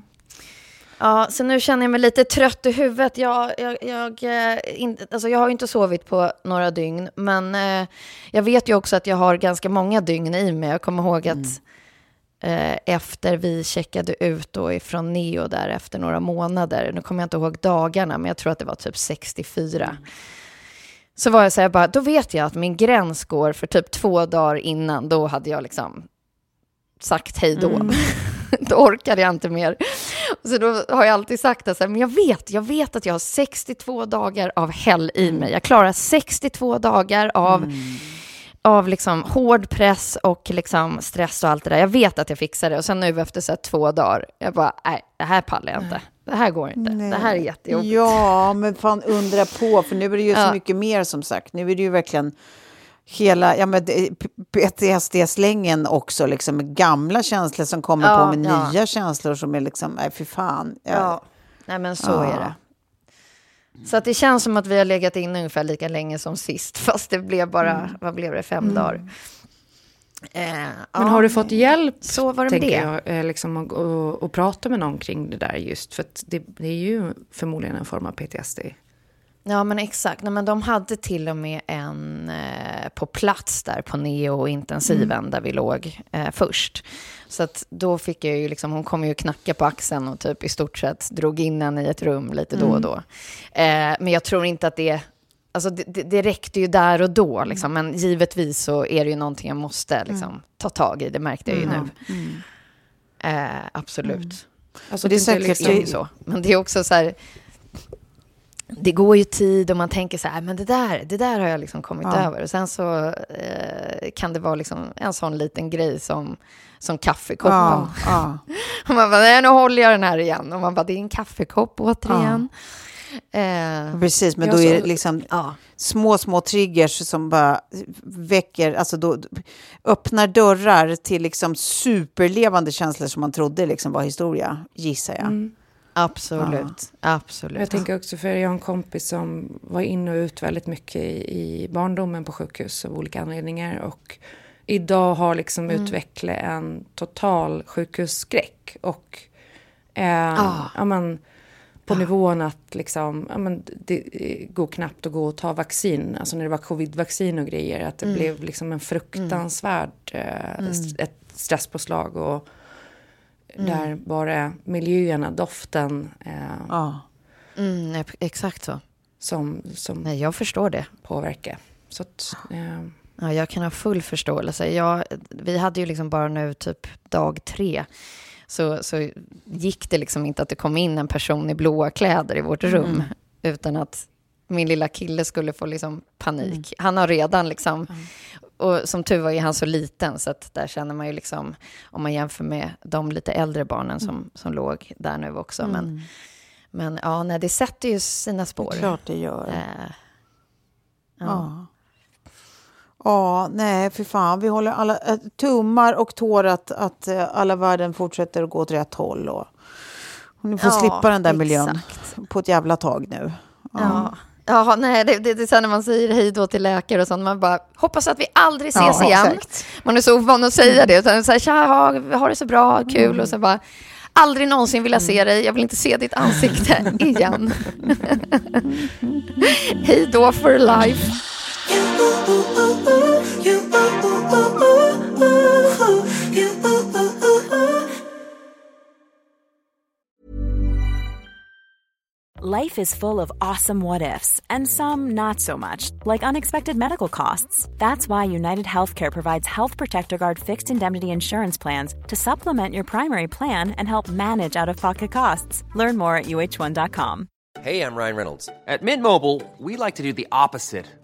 Ja, så nu känner jag mig lite trött i huvudet. Jag, jag, jag, eh, in, alltså jag har inte sovit på några dygn, men eh, jag vet ju också att jag har ganska många dygn i mig. Jag kommer ihåg att mm. Eh, efter vi checkade ut då ifrån Neo där efter några månader. Nu kommer jag inte ihåg dagarna, men jag tror att det var typ 64. Mm. Så var jag så här, bara, då vet jag att min gräns går för typ två dagar innan. Då hade jag liksom sagt hej då. Mm. då orkade jag inte mer. Så då har jag alltid sagt att men jag vet, jag vet att jag har 62 dagar av hell i mig. Jag klarar 62 dagar av mm av liksom hård press och liksom stress och allt det där. Jag vet att jag fixar det och sen nu efter så två dagar, jag bara, nej, det här pallar jag inte. Det här går inte. Nej. Det här är jättejobbigt. Ja, men fan undra på, för nu är det ju ja. så mycket mer som sagt. Nu är det ju verkligen hela ja, PTSD-slängen också, liksom gamla känslor som kommer ja, på med ja. nya känslor som är liksom, nej fy fan. Ja, nej men så är det. Så att det känns som att vi har legat in ungefär lika länge som sist, fast det blev bara, mm. vad blev det, fem mm. dagar. Eh, Men har du fått hjälp, så var det tänker det. jag, eh, liksom, att, att, att prata med någon kring det där just? För det, det, är ju förmodligen en form av PTSD. Ja, men exakt. Nej, men de hade till och med en eh, på plats där på neo-intensiven mm. där vi låg eh, först. Så att då fick jag ju liksom, hon kom ju knacka på axeln och typ i stort sett drog in henne i ett rum lite då och mm. då. Eh, men jag tror inte att det, alltså det, det, räckte ju där och då liksom, men givetvis så är det ju någonting jag måste liksom mm. ta tag i, det märkte jag ju nu. Mm. Eh, absolut. Alltså, det är säkert liksom så. Men det är också så här, det går ju tid och man tänker så här, men det där, det där har jag liksom kommit ja. över. Och sen så eh, kan det vara liksom en sån liten grej som, som kaffekoppen. Ja, ja. och man bara, nej nu håller jag den här igen. Och man bara, det är en kaffekopp återigen. Eh, Precis, men då är det liksom små, små triggers som bara väcker, alltså då, öppnar dörrar till liksom superlevande känslor som man trodde liksom var historia, gissar jag. Mm. Absolut, ja. absolut. Jag tänker också, för jag har en kompis som var in och ut väldigt mycket i, i barndomen på sjukhus av olika anledningar. Och idag har liksom mm. utvecklat en total sjukhusskräck. Och eh, ah. ja, men, på ah. nivån att liksom, ja, men, det går knappt att gå och ta vaccin. Alltså när det var covid-vaccin och grejer. Att det mm. blev liksom en fruktansvärd eh, mm. ett stresspåslag. Och, Mm. Där bara miljöerna, doften. Eh, ja. Mm, exakt så. Som, som Nej, jag förstår det. Påverkar. Så att, eh. Ja, jag kan ha full förståelse. Jag, vi hade ju liksom bara nu typ dag tre. Så, så gick det liksom inte att det kom in en person i blåa kläder i vårt rum. Mm. Utan att min lilla kille skulle få liksom panik. Mm. Han har redan liksom och som tur var är han så liten, så att där känner man ju liksom, om man jämför med de lite äldre barnen som, som låg där nu också. Men, Mm. men ja, nej, det sätter ju sina spår. Det är klart det gör. Eh, Ja. Ja, nej, för fan. Vi håller alla eh, tummar och tår att, att eh, alla världen fortsätter att gå åt rätt håll. Och, och ni får Ja, slippa den där miljön exakt. på ett jävla tag nu. Ja. Ja, nej, det, det, det är så när man säger hej då till läkare och sånt, man bara hoppas att vi aldrig ses Ja, igen. exakt. Man är så ovan att säga det, utan så här, tja, ha, ha det så bra, kul, och så bara, aldrig någonsin vill jag se dig, jag vill inte se ditt ansikte igen. hej då for life. Life is full of awesome what ifs, and some not so much, like unexpected medical costs. That's why United Healthcare provides Health Protector Guard fixed indemnity insurance plans to supplement your primary plan and help manage out of pocket costs. Learn more at uh1.com. Hey, I'm Ryan Reynolds. At Mint Mobile, we like to do the opposite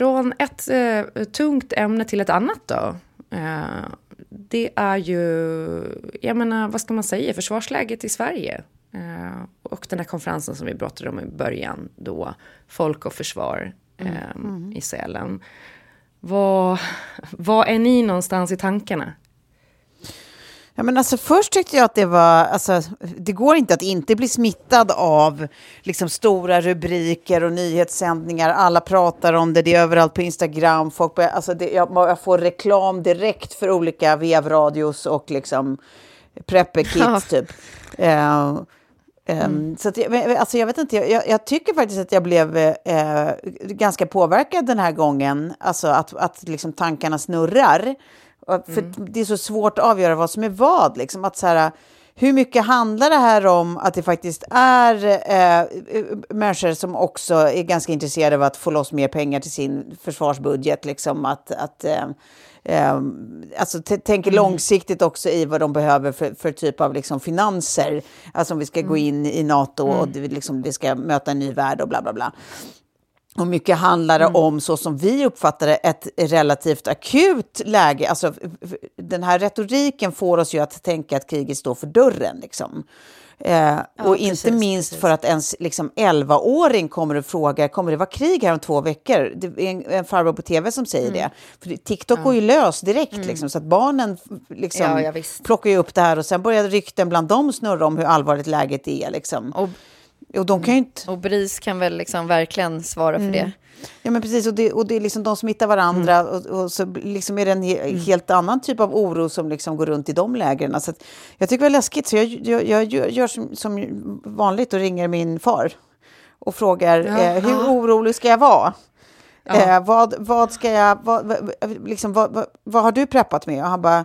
Från ett eh, tungt ämne till ett annat då. Eh, det är ju, jag menar, vad ska man säga, försvarsläget i Sverige. Eh, och den här konferensen som vi pratade om i början då, Folk och försvar eh, i Sälen. Vad, vad är ni någonstans i tankarna? Ja, men alltså, först tyckte jag att det var... Alltså, det går inte att inte bli smittad av liksom, stora rubriker och nyhetssändningar. Alla pratar om det, det är överallt på Instagram. Folk börjar, alltså, det, jag, jag får reklam direkt för olika vevradios och liksom, prepper-kit, typ. Eh, ehm, Så att, alltså, jag vet inte, jag, jag tycker faktiskt att jag blev eh, ganska påverkad den här gången. Alltså att, att liksom, tankarna snurrar. För Det är så svårt att avgöra vad som är vad. Liksom. Att, så här, hur mycket handlar det här om att det faktiskt är eh, människor som också är ganska intresserade av att få loss mer pengar till sin försvarsbudget? Liksom, att, att, eh, eh, alltså, tänker långsiktigt också i vad de behöver för, för typ av liksom, finanser. Alltså om vi ska gå in i NATO och det, liksom, vi ska möta en ny värld och bla bla bla. Och mycket handlar det om, så som vi uppfattar det, ett relativt akut läge. Alltså, den här retoriken får oss ju att tänka att kriget står för dörren. Liksom. Eh, och inte precis, minst precis. för att ens liksom, 11-åring kommer och frågar, kommer det vara krig här om två veckor? Det är en, en farbror på tv som säger det. För TikTok går ju lös direkt, liksom, så att barnen liksom, Ja, ja, plockar ju upp det här och sen börjar rykten bland dem snurra om hur allvarligt läget är. Liksom. Och, Och de kan inte... och BRIS kan väl liksom verkligen svara för det. Ja, men precis. Och det, och det är liksom de smittar varandra. Mm. Och, och så liksom är det en he, helt annan typ av oro som liksom går runt i de lägren. Så att jag tycker det är läskigt. Så jag, jag, jag gör, som, som vanligt och ringer min far och frågar eh, hur orolig ska jag vara? Eh, vad, vad ska jag... Vad, vad, liksom, vad, vad, vad har du preppat med? Och han bara...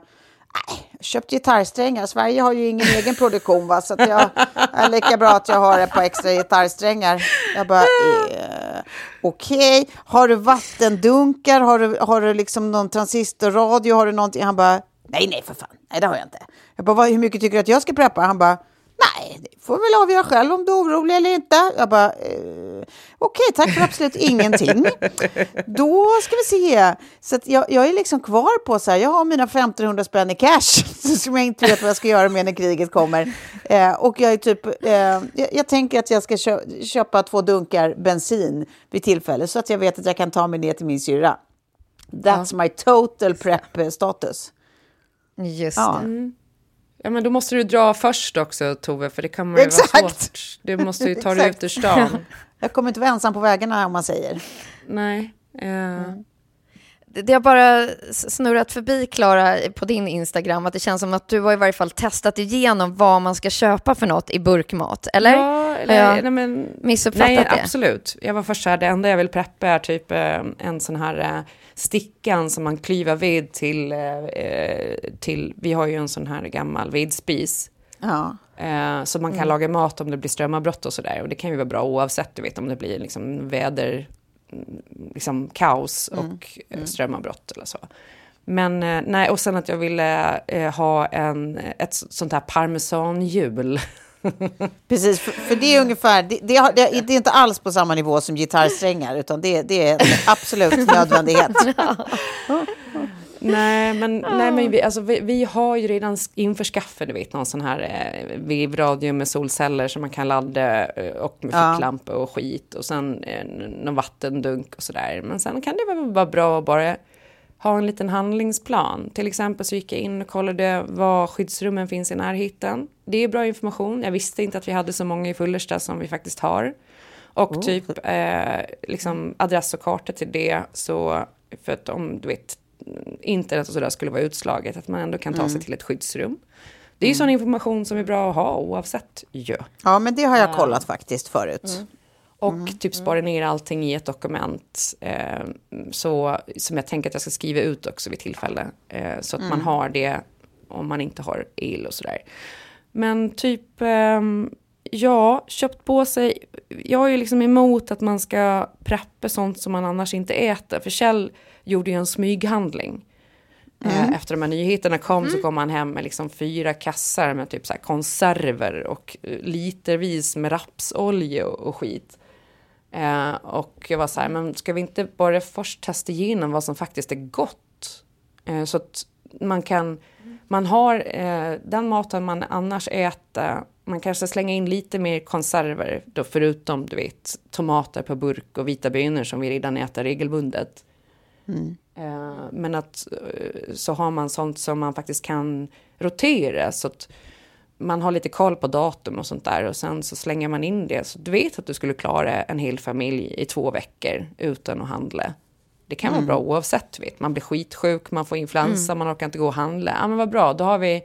Nej, jag köpte gitarrsträngar. Sverige har ju ingen egen produktion, va? så att jag är lika bra att jag har ett par extra gitarrsträngar. Jag bara, eh, okej. Har du vattendunkar? Har du, har du liksom någon transistorradio? Har du någonting? Han bara, nej, nej, för fan. Nej, det har jag inte. Jag bara, hur mycket tycker du att jag ska preppa? Han bara, nej, det får väl avgöra själv om du är orolig eller inte. Jag bara, eh, okej, tack för absolut ingenting. Då ska vi se. Så jag, jag är liksom kvar på så här, jag har mina 1500 spänn i cash som jag inte vet vad jag ska göra med när kriget kommer. Eh, och jag är typ, eh, jag, jag tänker att jag ska kö köpa två dunkar bensin vid tillfälle så att jag vet att jag kan ta mig ner till min syrra. That's ja. my total prep-status. Just ja. det. Ja, men då måste du dra först också, Tove, för det kan man ju Exakt. vara svårt. Du måste ju ta dig ut ur stan. Jag kommer inte vara ensam på vägarna, om man säger. Nej. Uh... Mm det har bara snurrat förbi, Klara, på din Instagram, att det känns som att du har i varje fall testat igenom vad man ska köpa för något i burkmat, eller? Ja, eller, har jag nej, men, missuppfattat nej, det? absolut. Jag var först så här, det enda jag vill preppa är typ eh, en sån här eh, stickan som man klyver ved till, eh, till, vi har ju en sån här gammal vedspis. Ja. Så man kan mm. laga mat om det blir strömavbrott och sådär. Och det kan ju vara bra oavsett, du vet, om det blir liksom väder liksom kaos och mm. mm. strömavbrott eller så. Men eh, nej, och sen att jag ville eh, ha en, ett sånt här parmesanhjul. Precis, för, för, det är ungefär, det, det, det, är inte alls på samma nivå som gitarrsträngar, utan det, det är en absolut nödvändighet. Nej, men, nej, men vi, alltså, vi, vi, har ju redan införskaffat, du vet, någon sån här eh, vevradio med solceller som man kan ladda eh, och med ficklampa och skit och sen eh, någon vattendunk och sådär. Men sen kan det väl vara bra att bara ha en liten handlingsplan. Till exempel så gick jag in och kollade var skyddsrummen finns i närheten. Det är bra information. Jag visste inte att vi hade så många i Fullersta som vi faktiskt har. Och oh. typ eh, liksom adress och karta till det. Så för att om du vet internet och sådär skulle vara utslaget, att man ändå kan ta mm. sig till ett skyddsrum. Det är ju mm. sån information som är bra att ha oavsett ju. Ja, men det har jag kollat ja. faktiskt förut. Mm. Och mm. typ spara ner allting i ett dokument. Eh, så, som jag tänker att jag ska skriva ut också vid tillfälle. Eh, så att man mm. har det om man inte har el och sådär. Men typ, eh, ja, köpt på sig. Jag är ju liksom emot att man ska preppa sånt som man annars inte äter. För Kjell gjorde ju en smyghandling. Eh, mm. Efter de här nyheterna kom mm. så kom han hem med liksom fyra kassar med typ så konserver och eh, litervis med rapsolja och, och skit. Eh, och jag var så här, men ska vi inte bara först testa igenom vad som faktiskt är gott? Eh, så att man kan, man har eh, den maten man annars äter, man kanske slänger in lite mer konserver, då förutom du vet tomater på burk och vita bönor som vi redan äter regelbundet. Mm. Men att eh, så har man sånt som man faktiskt kan rotera så att man har lite koll på datum och sånt där och sen så slänger man in det. Så du vet att du skulle klara en hel familj i två veckor utan att handla. Det kan mm. vara bra oavsett, vet. man blir skitsjuk, man får influensa, mm. man orkar inte gå och handla. Ja men vad bra, då har vi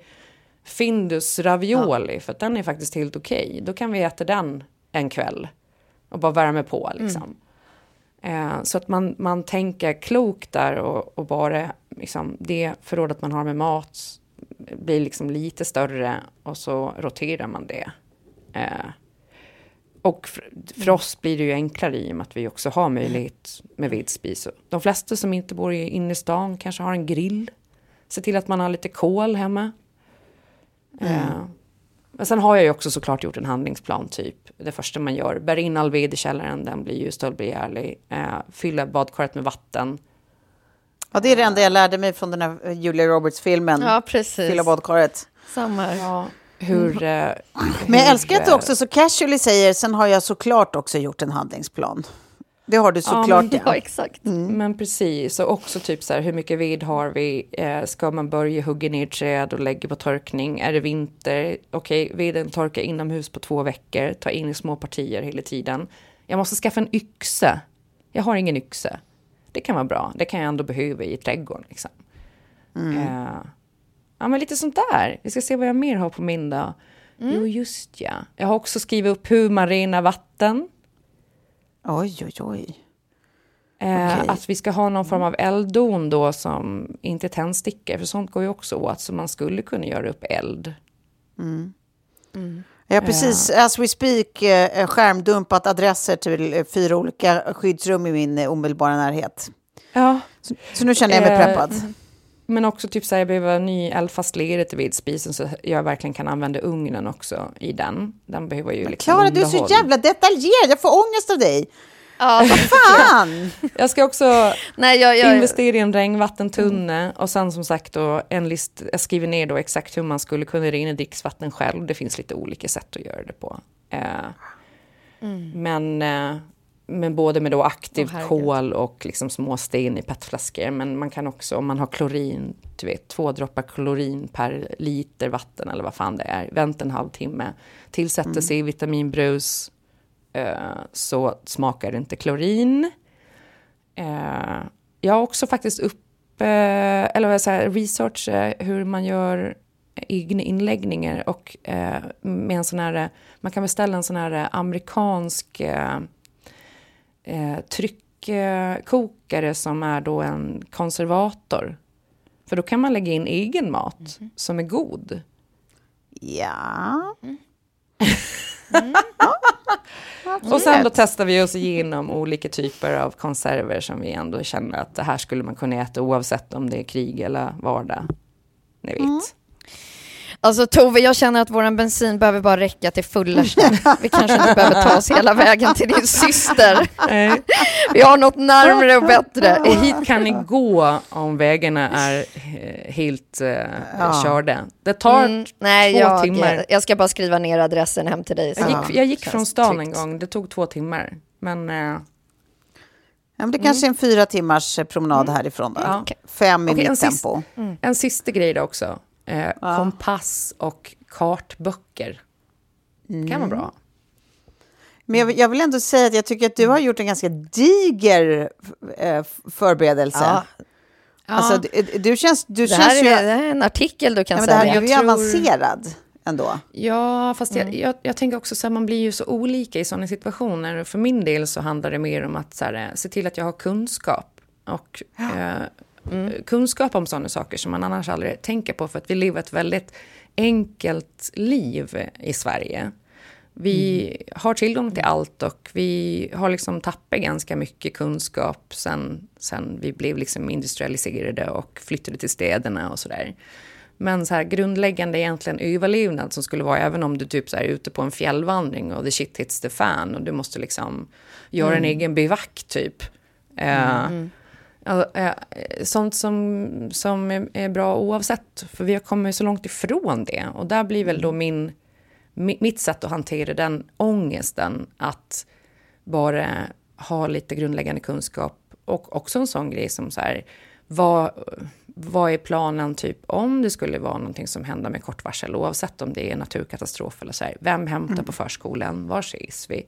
Findus ravioli, ja. för den är faktiskt helt okej. Okay. Då kan vi äta den en kväll och bara värma på liksom. Mm. Eh, så att man, man tänker klokt där och, och bara liksom, det förrådet man har med mat blir liksom lite större och så roterar man det. Eh, och för, för, oss blir det ju enklare i och med att vi också har möjlighet med vedspis. De flesta som inte bor i stan kanske har en grill. Se till att man har lite kol hemma. Mm. Eh, men sen har jag ju också såklart gjort en handlingsplan, typ. Det första man gör, bär in all ved i källaren, den blir ju stöldbegärlig. Eh, fylla badkaret med vatten. Ja, det är det enda jag lärde mig från den här Julia Roberts-filmen. Ja, precis. Fylla badkaret. Samma. Ja. Hur, mm. eh, Men jag älskar att du också så casually säger, sen har jag såklart också gjort en handlingsplan. Det har du såklart. Ja, men, ja exakt. Mm. Men precis, och också typ så här, hur mycket ved har vi? Eh, ska man börja hugga ner träd och lägga på torkning? Är det vinter? Okej, okay, veden torkar inomhus på två veckor, ta in i små partier hela tiden. Jag måste skaffa en yxa. Jag har ingen yxa. Det kan vara bra, det kan jag ändå behöva i trädgården. Liksom. Mm. Eh, ja, men lite sånt där. Vi ska se vad jag mer har på min dag. Mm. Jo, just ja. Jag har också skrivit upp hur man renar vatten. Oj, oj, oj. Eh, okay. Att vi ska ha någon form av elddon då som inte är tändstickor, för sånt går ju också åt, så man skulle kunna göra upp eld. Mm. Mm. Har precis, as we speak, eh, skärmdumpat adresser till eh, fyra olika skyddsrum i min omedelbara närhet. Ja. Så, så nu känner jag mig preppad. Men också typ så här, jag behöver en ny eldfast lera till vedspisen så jag verkligen kan använda ugnen också i den. Den behöver ju liksom Klara, du är så jävla detaljerad. Jag får ångest av dig. Ja, Vad fan! jag ska också Nej, jag, jag, investera i en regnvattentunne mm. och sen som sagt då en list, jag skriver ner då exakt hur man skulle kunna rena dricksvatten själv. Det finns lite olika sätt att göra det på. Eh, mm. Men eh, men både med då aktivt herregud. kol och liksom små sten i petflaskor. Men man kan också, om man har klorin, du vet, två droppar klorin per liter vatten eller vad fan det är. Vänta en halvtimme, tillsätter sig i vitaminbrus, eh, så smakar det inte klorin. Eh, jag har också faktiskt upp, eh, eller vad jag säger, research eh, hur man gör egna inläggningar och eh, med en sån här, eh, man kan beställa en sån här eh, amerikansk eh, tryckkokare som är då en konservator. För då kan man lägga in egen mat som är god. Ja. Och sen då testar vi oss igenom olika typer av konserver som vi ändå känner att det här skulle man kunna äta oavsett om det är krig eller vardag. Ni vet. Alltså Tove, jag känner att våran bensin behöver bara räcka till fullersta. Vi kanske inte behöver ta oss hela vägen till din syster. Nej. Vi har något närmre och bättre. Och hit kan ni gå om vägarna är helt eh, körda. Det tar Mm, nej, två jag, timmar. jag ska bara skriva ner adressen hem till dig. Jag gick, jag gick från stan en tryggt. gång, det tog två timmar. Men eh, Ja, men det kanske är en fyra timmars eh, promenad härifrån då. Ja. Fem i en mitt sist- tempo. en sista grej då också. Eh, Kompass och kartböcker. kan vara bra. Men jag, vill- jag vill ändå säga att jag tycker att du har gjort en ganska diger eh, förberedelse. Ja. Alltså, du, du känns, du Det känns här, är, ju... det här är en artikel du kan Ja, men det här är ju tror- avancerad ändå. Ja, fast jag, jag, jag tänker också så här, man blir ju så olika i sådana situationer. För min del så handlar det mer om att så här, eh, se till att jag har kunskap. Och eh, kunskap om sådana saker som man annars aldrig tänker på. För att vi lever ett väldigt enkelt liv i Sverige. Vi har tillgång till allt och vi har liksom tappat ganska mycket kunskap sen, sen vi blev liksom industrialiserade och flyttade till städerna och sådär. Men så här grundläggande egentligen överlevnad som skulle vara även om du typ så här är ute på en fjällvandring och the shit hits the fan och du måste liksom göra en egen bivack typ. Eh, ja, eh, sånt som, som är, bra oavsett, för vi har kommit så långt ifrån det. Och där blir väl då min, mi- mitt sätt att hantera den ångesten att bara ha lite grundläggande kunskap och också en sån grej som så här, vad, vad är planen typ om det skulle vara någonting som händer med kort varsel, oavsett om det är naturkatastrof eller så här, vem hämtar på förskolan, var ses vi?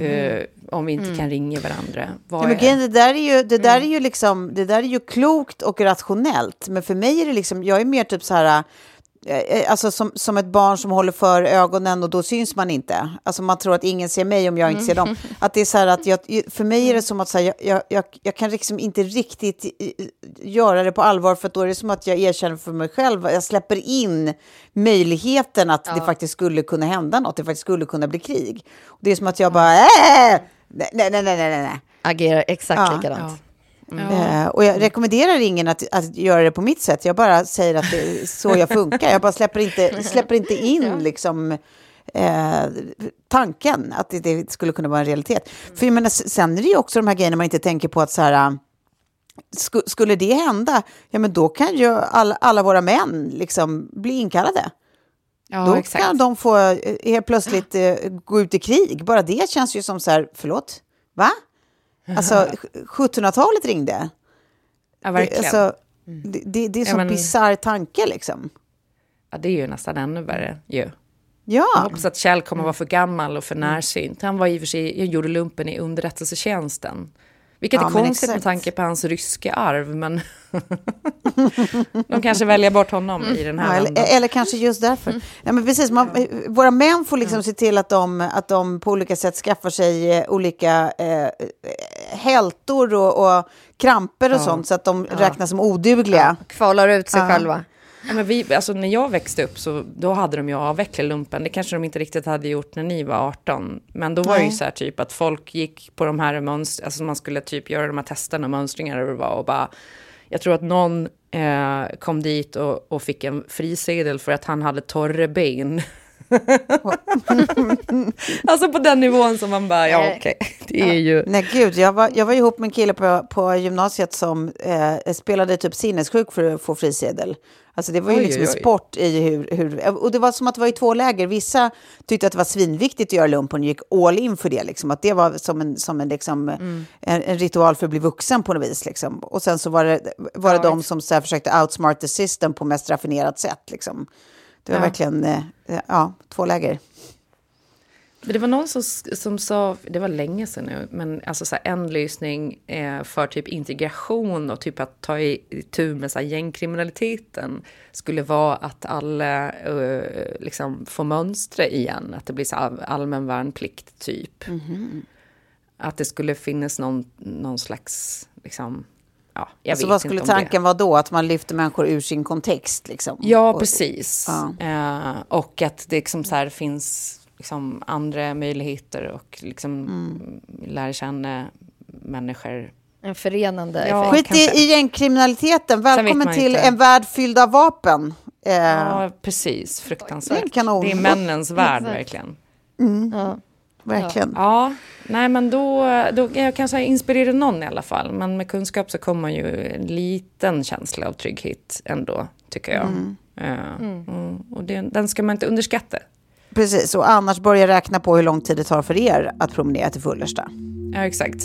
Eh, om vi inte kan ringa varandra. Vad Ja, men det där är ju, det där är ju liksom, det där är ju klokt och rationellt. Men för mig är det liksom, jag är mer typ så här, alltså som, som ett barn som håller för ögonen och då syns man inte. Alltså man tror att ingen ser mig om jag inte ser dem. Att det är så här att jag, för mig är det som att så här, jag, jag, jag, kan liksom inte riktigt eh, göra det på allvar för att då är det som att jag erkänner för mig själv, jag släpper in möjligheten att det faktiskt skulle kunna hända något, det faktiskt skulle kunna bli krig. Och det är som att jag bara, äh, nej, nej, nej, nej, nej. Agerar exakt Ja. likadant. Eh, och jag rekommenderar ingen att, att göra det på mitt sätt. Jag bara säger att det är så jag funkar. Jag bara släpper inte, släpper inte in liksom, eh, tanken att det, det skulle kunna vara en realitet. För jag menar, sen är det ju också de här grejerna man inte tänker på att så här, sku, skulle det hända, ja men då kan ju alla, alla våra män liksom bli inkallade. Ja, då exakt. kan de få eh, helt plötsligt eh, gå ut i krig. Bara det känns ju som så här, förlåt, va? Alltså 1700-talet ringde. Ja, verkligen. alltså, det, det, det är en Ja, sån men- bisarr tanke liksom. ja, det är ju nästan ännu värre ju. Jag Ja, hoppas att Kjell kommer vara för gammal och för närsynt. Han var i och för sig, jag gjorde lumpen i underrättelsetjänsten. Vilket Ja, är konstigt med tanke på hans ryska arv, men de kanske väljer bort honom i den ja här eller, vändan. eller kanske just därför. Ja, men precis, man, våra män får liksom se till att de, att de på olika sätt skaffar sig eh, olika eh, hältor och, och kramper och sånt så att de räknas som odugliga. Kvalar ut sig Ja. själva. Ja, men vi, alltså, när jag växte upp så då hade de ju avvecklat lumpen. Det kanske de inte riktigt hade gjort när ni var 18. Men då var det ju Nej. så här typ att folk gick på de här mönster, alltså man skulle typ göra de här testerna, mönstringar och det var och bara, jag tror att någon eh, kom dit och, och fick en frisedel för att han hade torra ben. alltså på den nivån som man bara, ja okej, okay. det är ju... Nej gud, jag var, jag var ihop med en kille på, på gymnasiet som eh, spelade typ sinnessjuk för att få frisedel. Alltså det var ju oj, liksom oj, oj. en sport i hur, hur... Och det var som att det var i två läger. Vissa tyckte att det var svinviktigt att göra lumpen och gick all in för det. Liksom. Att det var som, en, som en, liksom, mm. en, en, ritual för att bli vuxen på något vis. Liksom. Och sen så var det, var det ja, de som så här, försökte outsmart the system på mest raffinerat sätt. Liksom. Det var ja. verkligen eh, ja, två läger. Det var någon som, som sa, det var länge sedan nu, men alltså så här, en lösning eh, för typ integration och typ att ta i tur med så här, gängkriminaliteten skulle vara att alla eh, liksom får mönstra igen, att det blir så allmän värnplikt typ. Mm -hmm. Att det skulle finnas någon, någon slags liksom, Ja, jag så vad skulle tanken vara då? Att man lyfter människor ur sin kontext? Liksom? Ja, precis. Ja. Eh, och att det liksom så finns liksom andra möjligheter och liksom mm. lära känna människor. En förenande ja, effekt. Skit i gängkriminaliteten. Välkommen till inte. en värld fylld av vapen. Eh. Ja, precis. Fruktansvärt. Det är männens värld, verkligen. Mm. Ja. Verkligen. Ja, nej men då, då jag kan säga inspirera någon i alla fall. Men med kunskap så kommer ju en liten känsla av trygghet ändå, tycker jag. Mm. Uh, mm. Och det, den ska man inte underskatta. Precis, och annars börja räkna på hur lång tid det tar för er att promenera till Fullersta. Ja, exakt.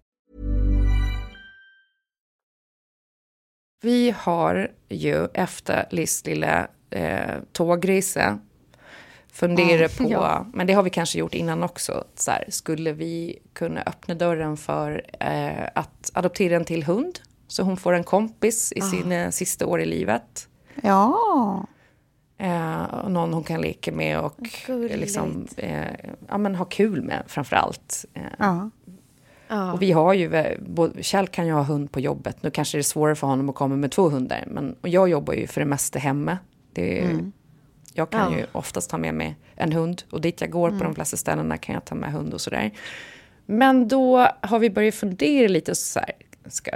Vi har ju efter Liz lilla eh, tågresa funderat på, ja. men det har vi kanske gjort innan också, så här, skulle vi kunna öppna dörren för eh, att adoptera en till hund? Så hon får en kompis i ah. sina sista år i livet. Ja. Eh, någon hon kan leka med och liksom, eh, ja, men ha kul med framför allt. Eh, ja. Och vi har ju, både, Kjell kan ju ha hund på jobbet. Nu kanske det är svårare för honom att komma med två hundar. Men, och jag jobbar ju för det mesta hemma. Det är, mm. Jag kan ja. ju oftast ta med mig en hund. Och dit jag går mm. på de flesta ställena kan jag ta med hund och sådär. Men då har vi börjat fundera lite så här, ska,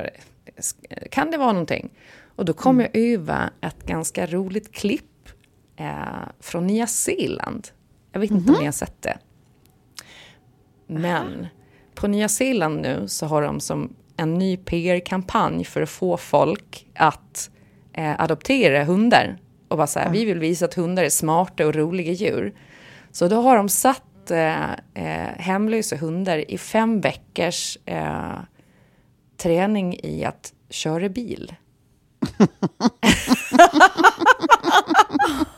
kan det vara någonting? Och då kom mm. jag över ett ganska roligt klipp eh, från Nya Zeeland. Jag vet inte om mhm. ni har sett det. Men på Nya Zeeland nu så har de som en ny PR-kampanj för att få folk att eh, adoptera hundar. Och bara så här, mm. vi vill visa att hundar är smarta och roliga djur. Så då har de satt eh, eh, hemlösa hundar i fem veckors eh, träning i att köra bil.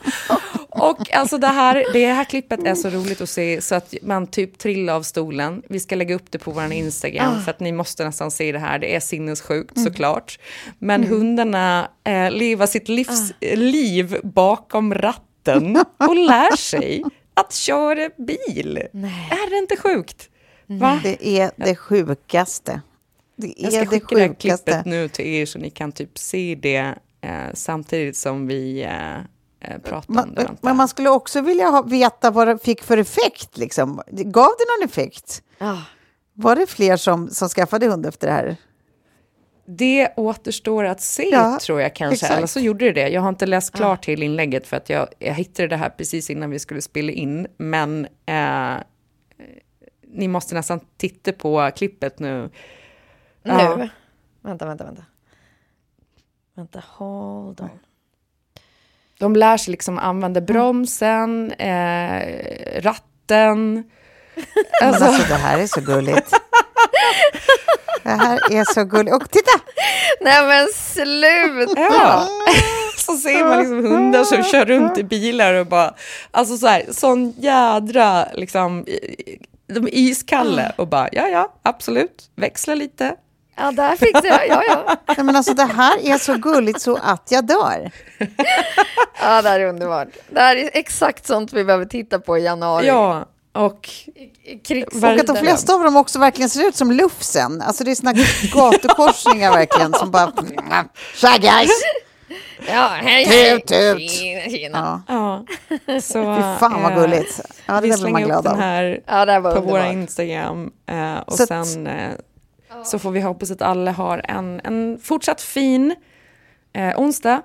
Och alltså det här, det här klippet är så roligt att se så att man typ trillar av stolen. Vi ska lägga upp det på vår Instagram ah. för att ni måste nästan se det här. Det är sinnessjukt mm. såklart. Men mm. hundarna eh, lever sitt livs, ah. liv bakom ratten och lär sig att köra bil. Nej. Är det inte sjukt? Va? Det är det sjukaste. Det är Jag ska det skicka det här sjukaste. klippet nu till er så ni kan typ se det eh, samtidigt som vi eh, eh, pratar om Man, det. men man skulle också vilja ha, veta vad det fick för effekt. Liksom. Gav det någon effekt? Ja. Var det fler som, som skaffade hund efter det här? Det återstår att se, Ja, tror jag kanske. exakt. Eller så gjorde det det. Jag har inte läst klart till inlägget för att jag, jag hittade det här precis innan vi skulle spela in. Men eh, ni måste nästan titta på klippet nu. Nu? Ja. Vänta, vänta, vänta. Vänta, hold on. De lär sig liksom använda bromsen, eh, ratten. Alltså, alltså, det här är så gulligt. Det här är så gulligt. Och titta! Nej men sluta! Ja. Så ser man liksom hundar som kör runt i bilar och bara, alltså så här, sån jädra, liksom, i- de är iskalla och bara, ja ja, absolut, växla lite. Ja, där fick du, ja ja. Nej, men alltså, det här är så gulligt så att jag dör. Ja, det här är underbart. Det här är exakt sånt vi behöver titta på i januari. Ja, och Krigs- Och att de flesta av dem också verkligen ser ut som Lufsen. Alltså det är såna gatukorsningar verkligen som bara... Tja guys! Ja, hej, hej. Tut, tut. Tjena, tjena. Ja. ja, så... Fy fan vad eh, gulligt. Ja, det vi där blir man slänger upp glad den av. här Ja, det här var på våra underbart. Instagram eh, och Så sen eh, så får vi hoppas att alla har en, en fortsatt fin eh, onsdag.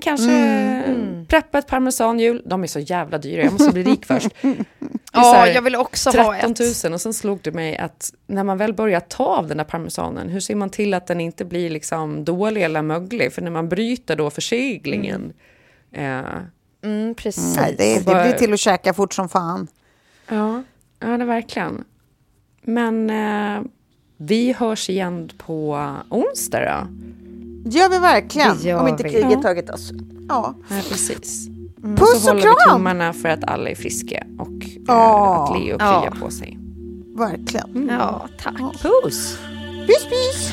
Kanske Mm. preppa ett parmesanhjul. De är så jävla dyra, jag måste bli rik först. Ja, här jag vill också ha 13 ett. 000 och sen slog det mig att när man väl börjar ta av den där parmesanen, hur ser man till att den inte blir liksom dålig eller möglig? För när man bryter då förseglingen, eh, Mm, precis. Nej, det, det blir till att käka fort som fan. Ja, ja det är verkligen. Men eh, vi hörs igen på onsdag då. Det gör vi verkligen. Gör Om inte vi. kriget Ja. tagit oss. Ja. Ja, precis. Puss så och håller vi kram! tummarna för att alla är friska och eh, Ja. att Leo Ja. kryar på sig. Verkligen. Ja, tack. Puss! Pys, pys!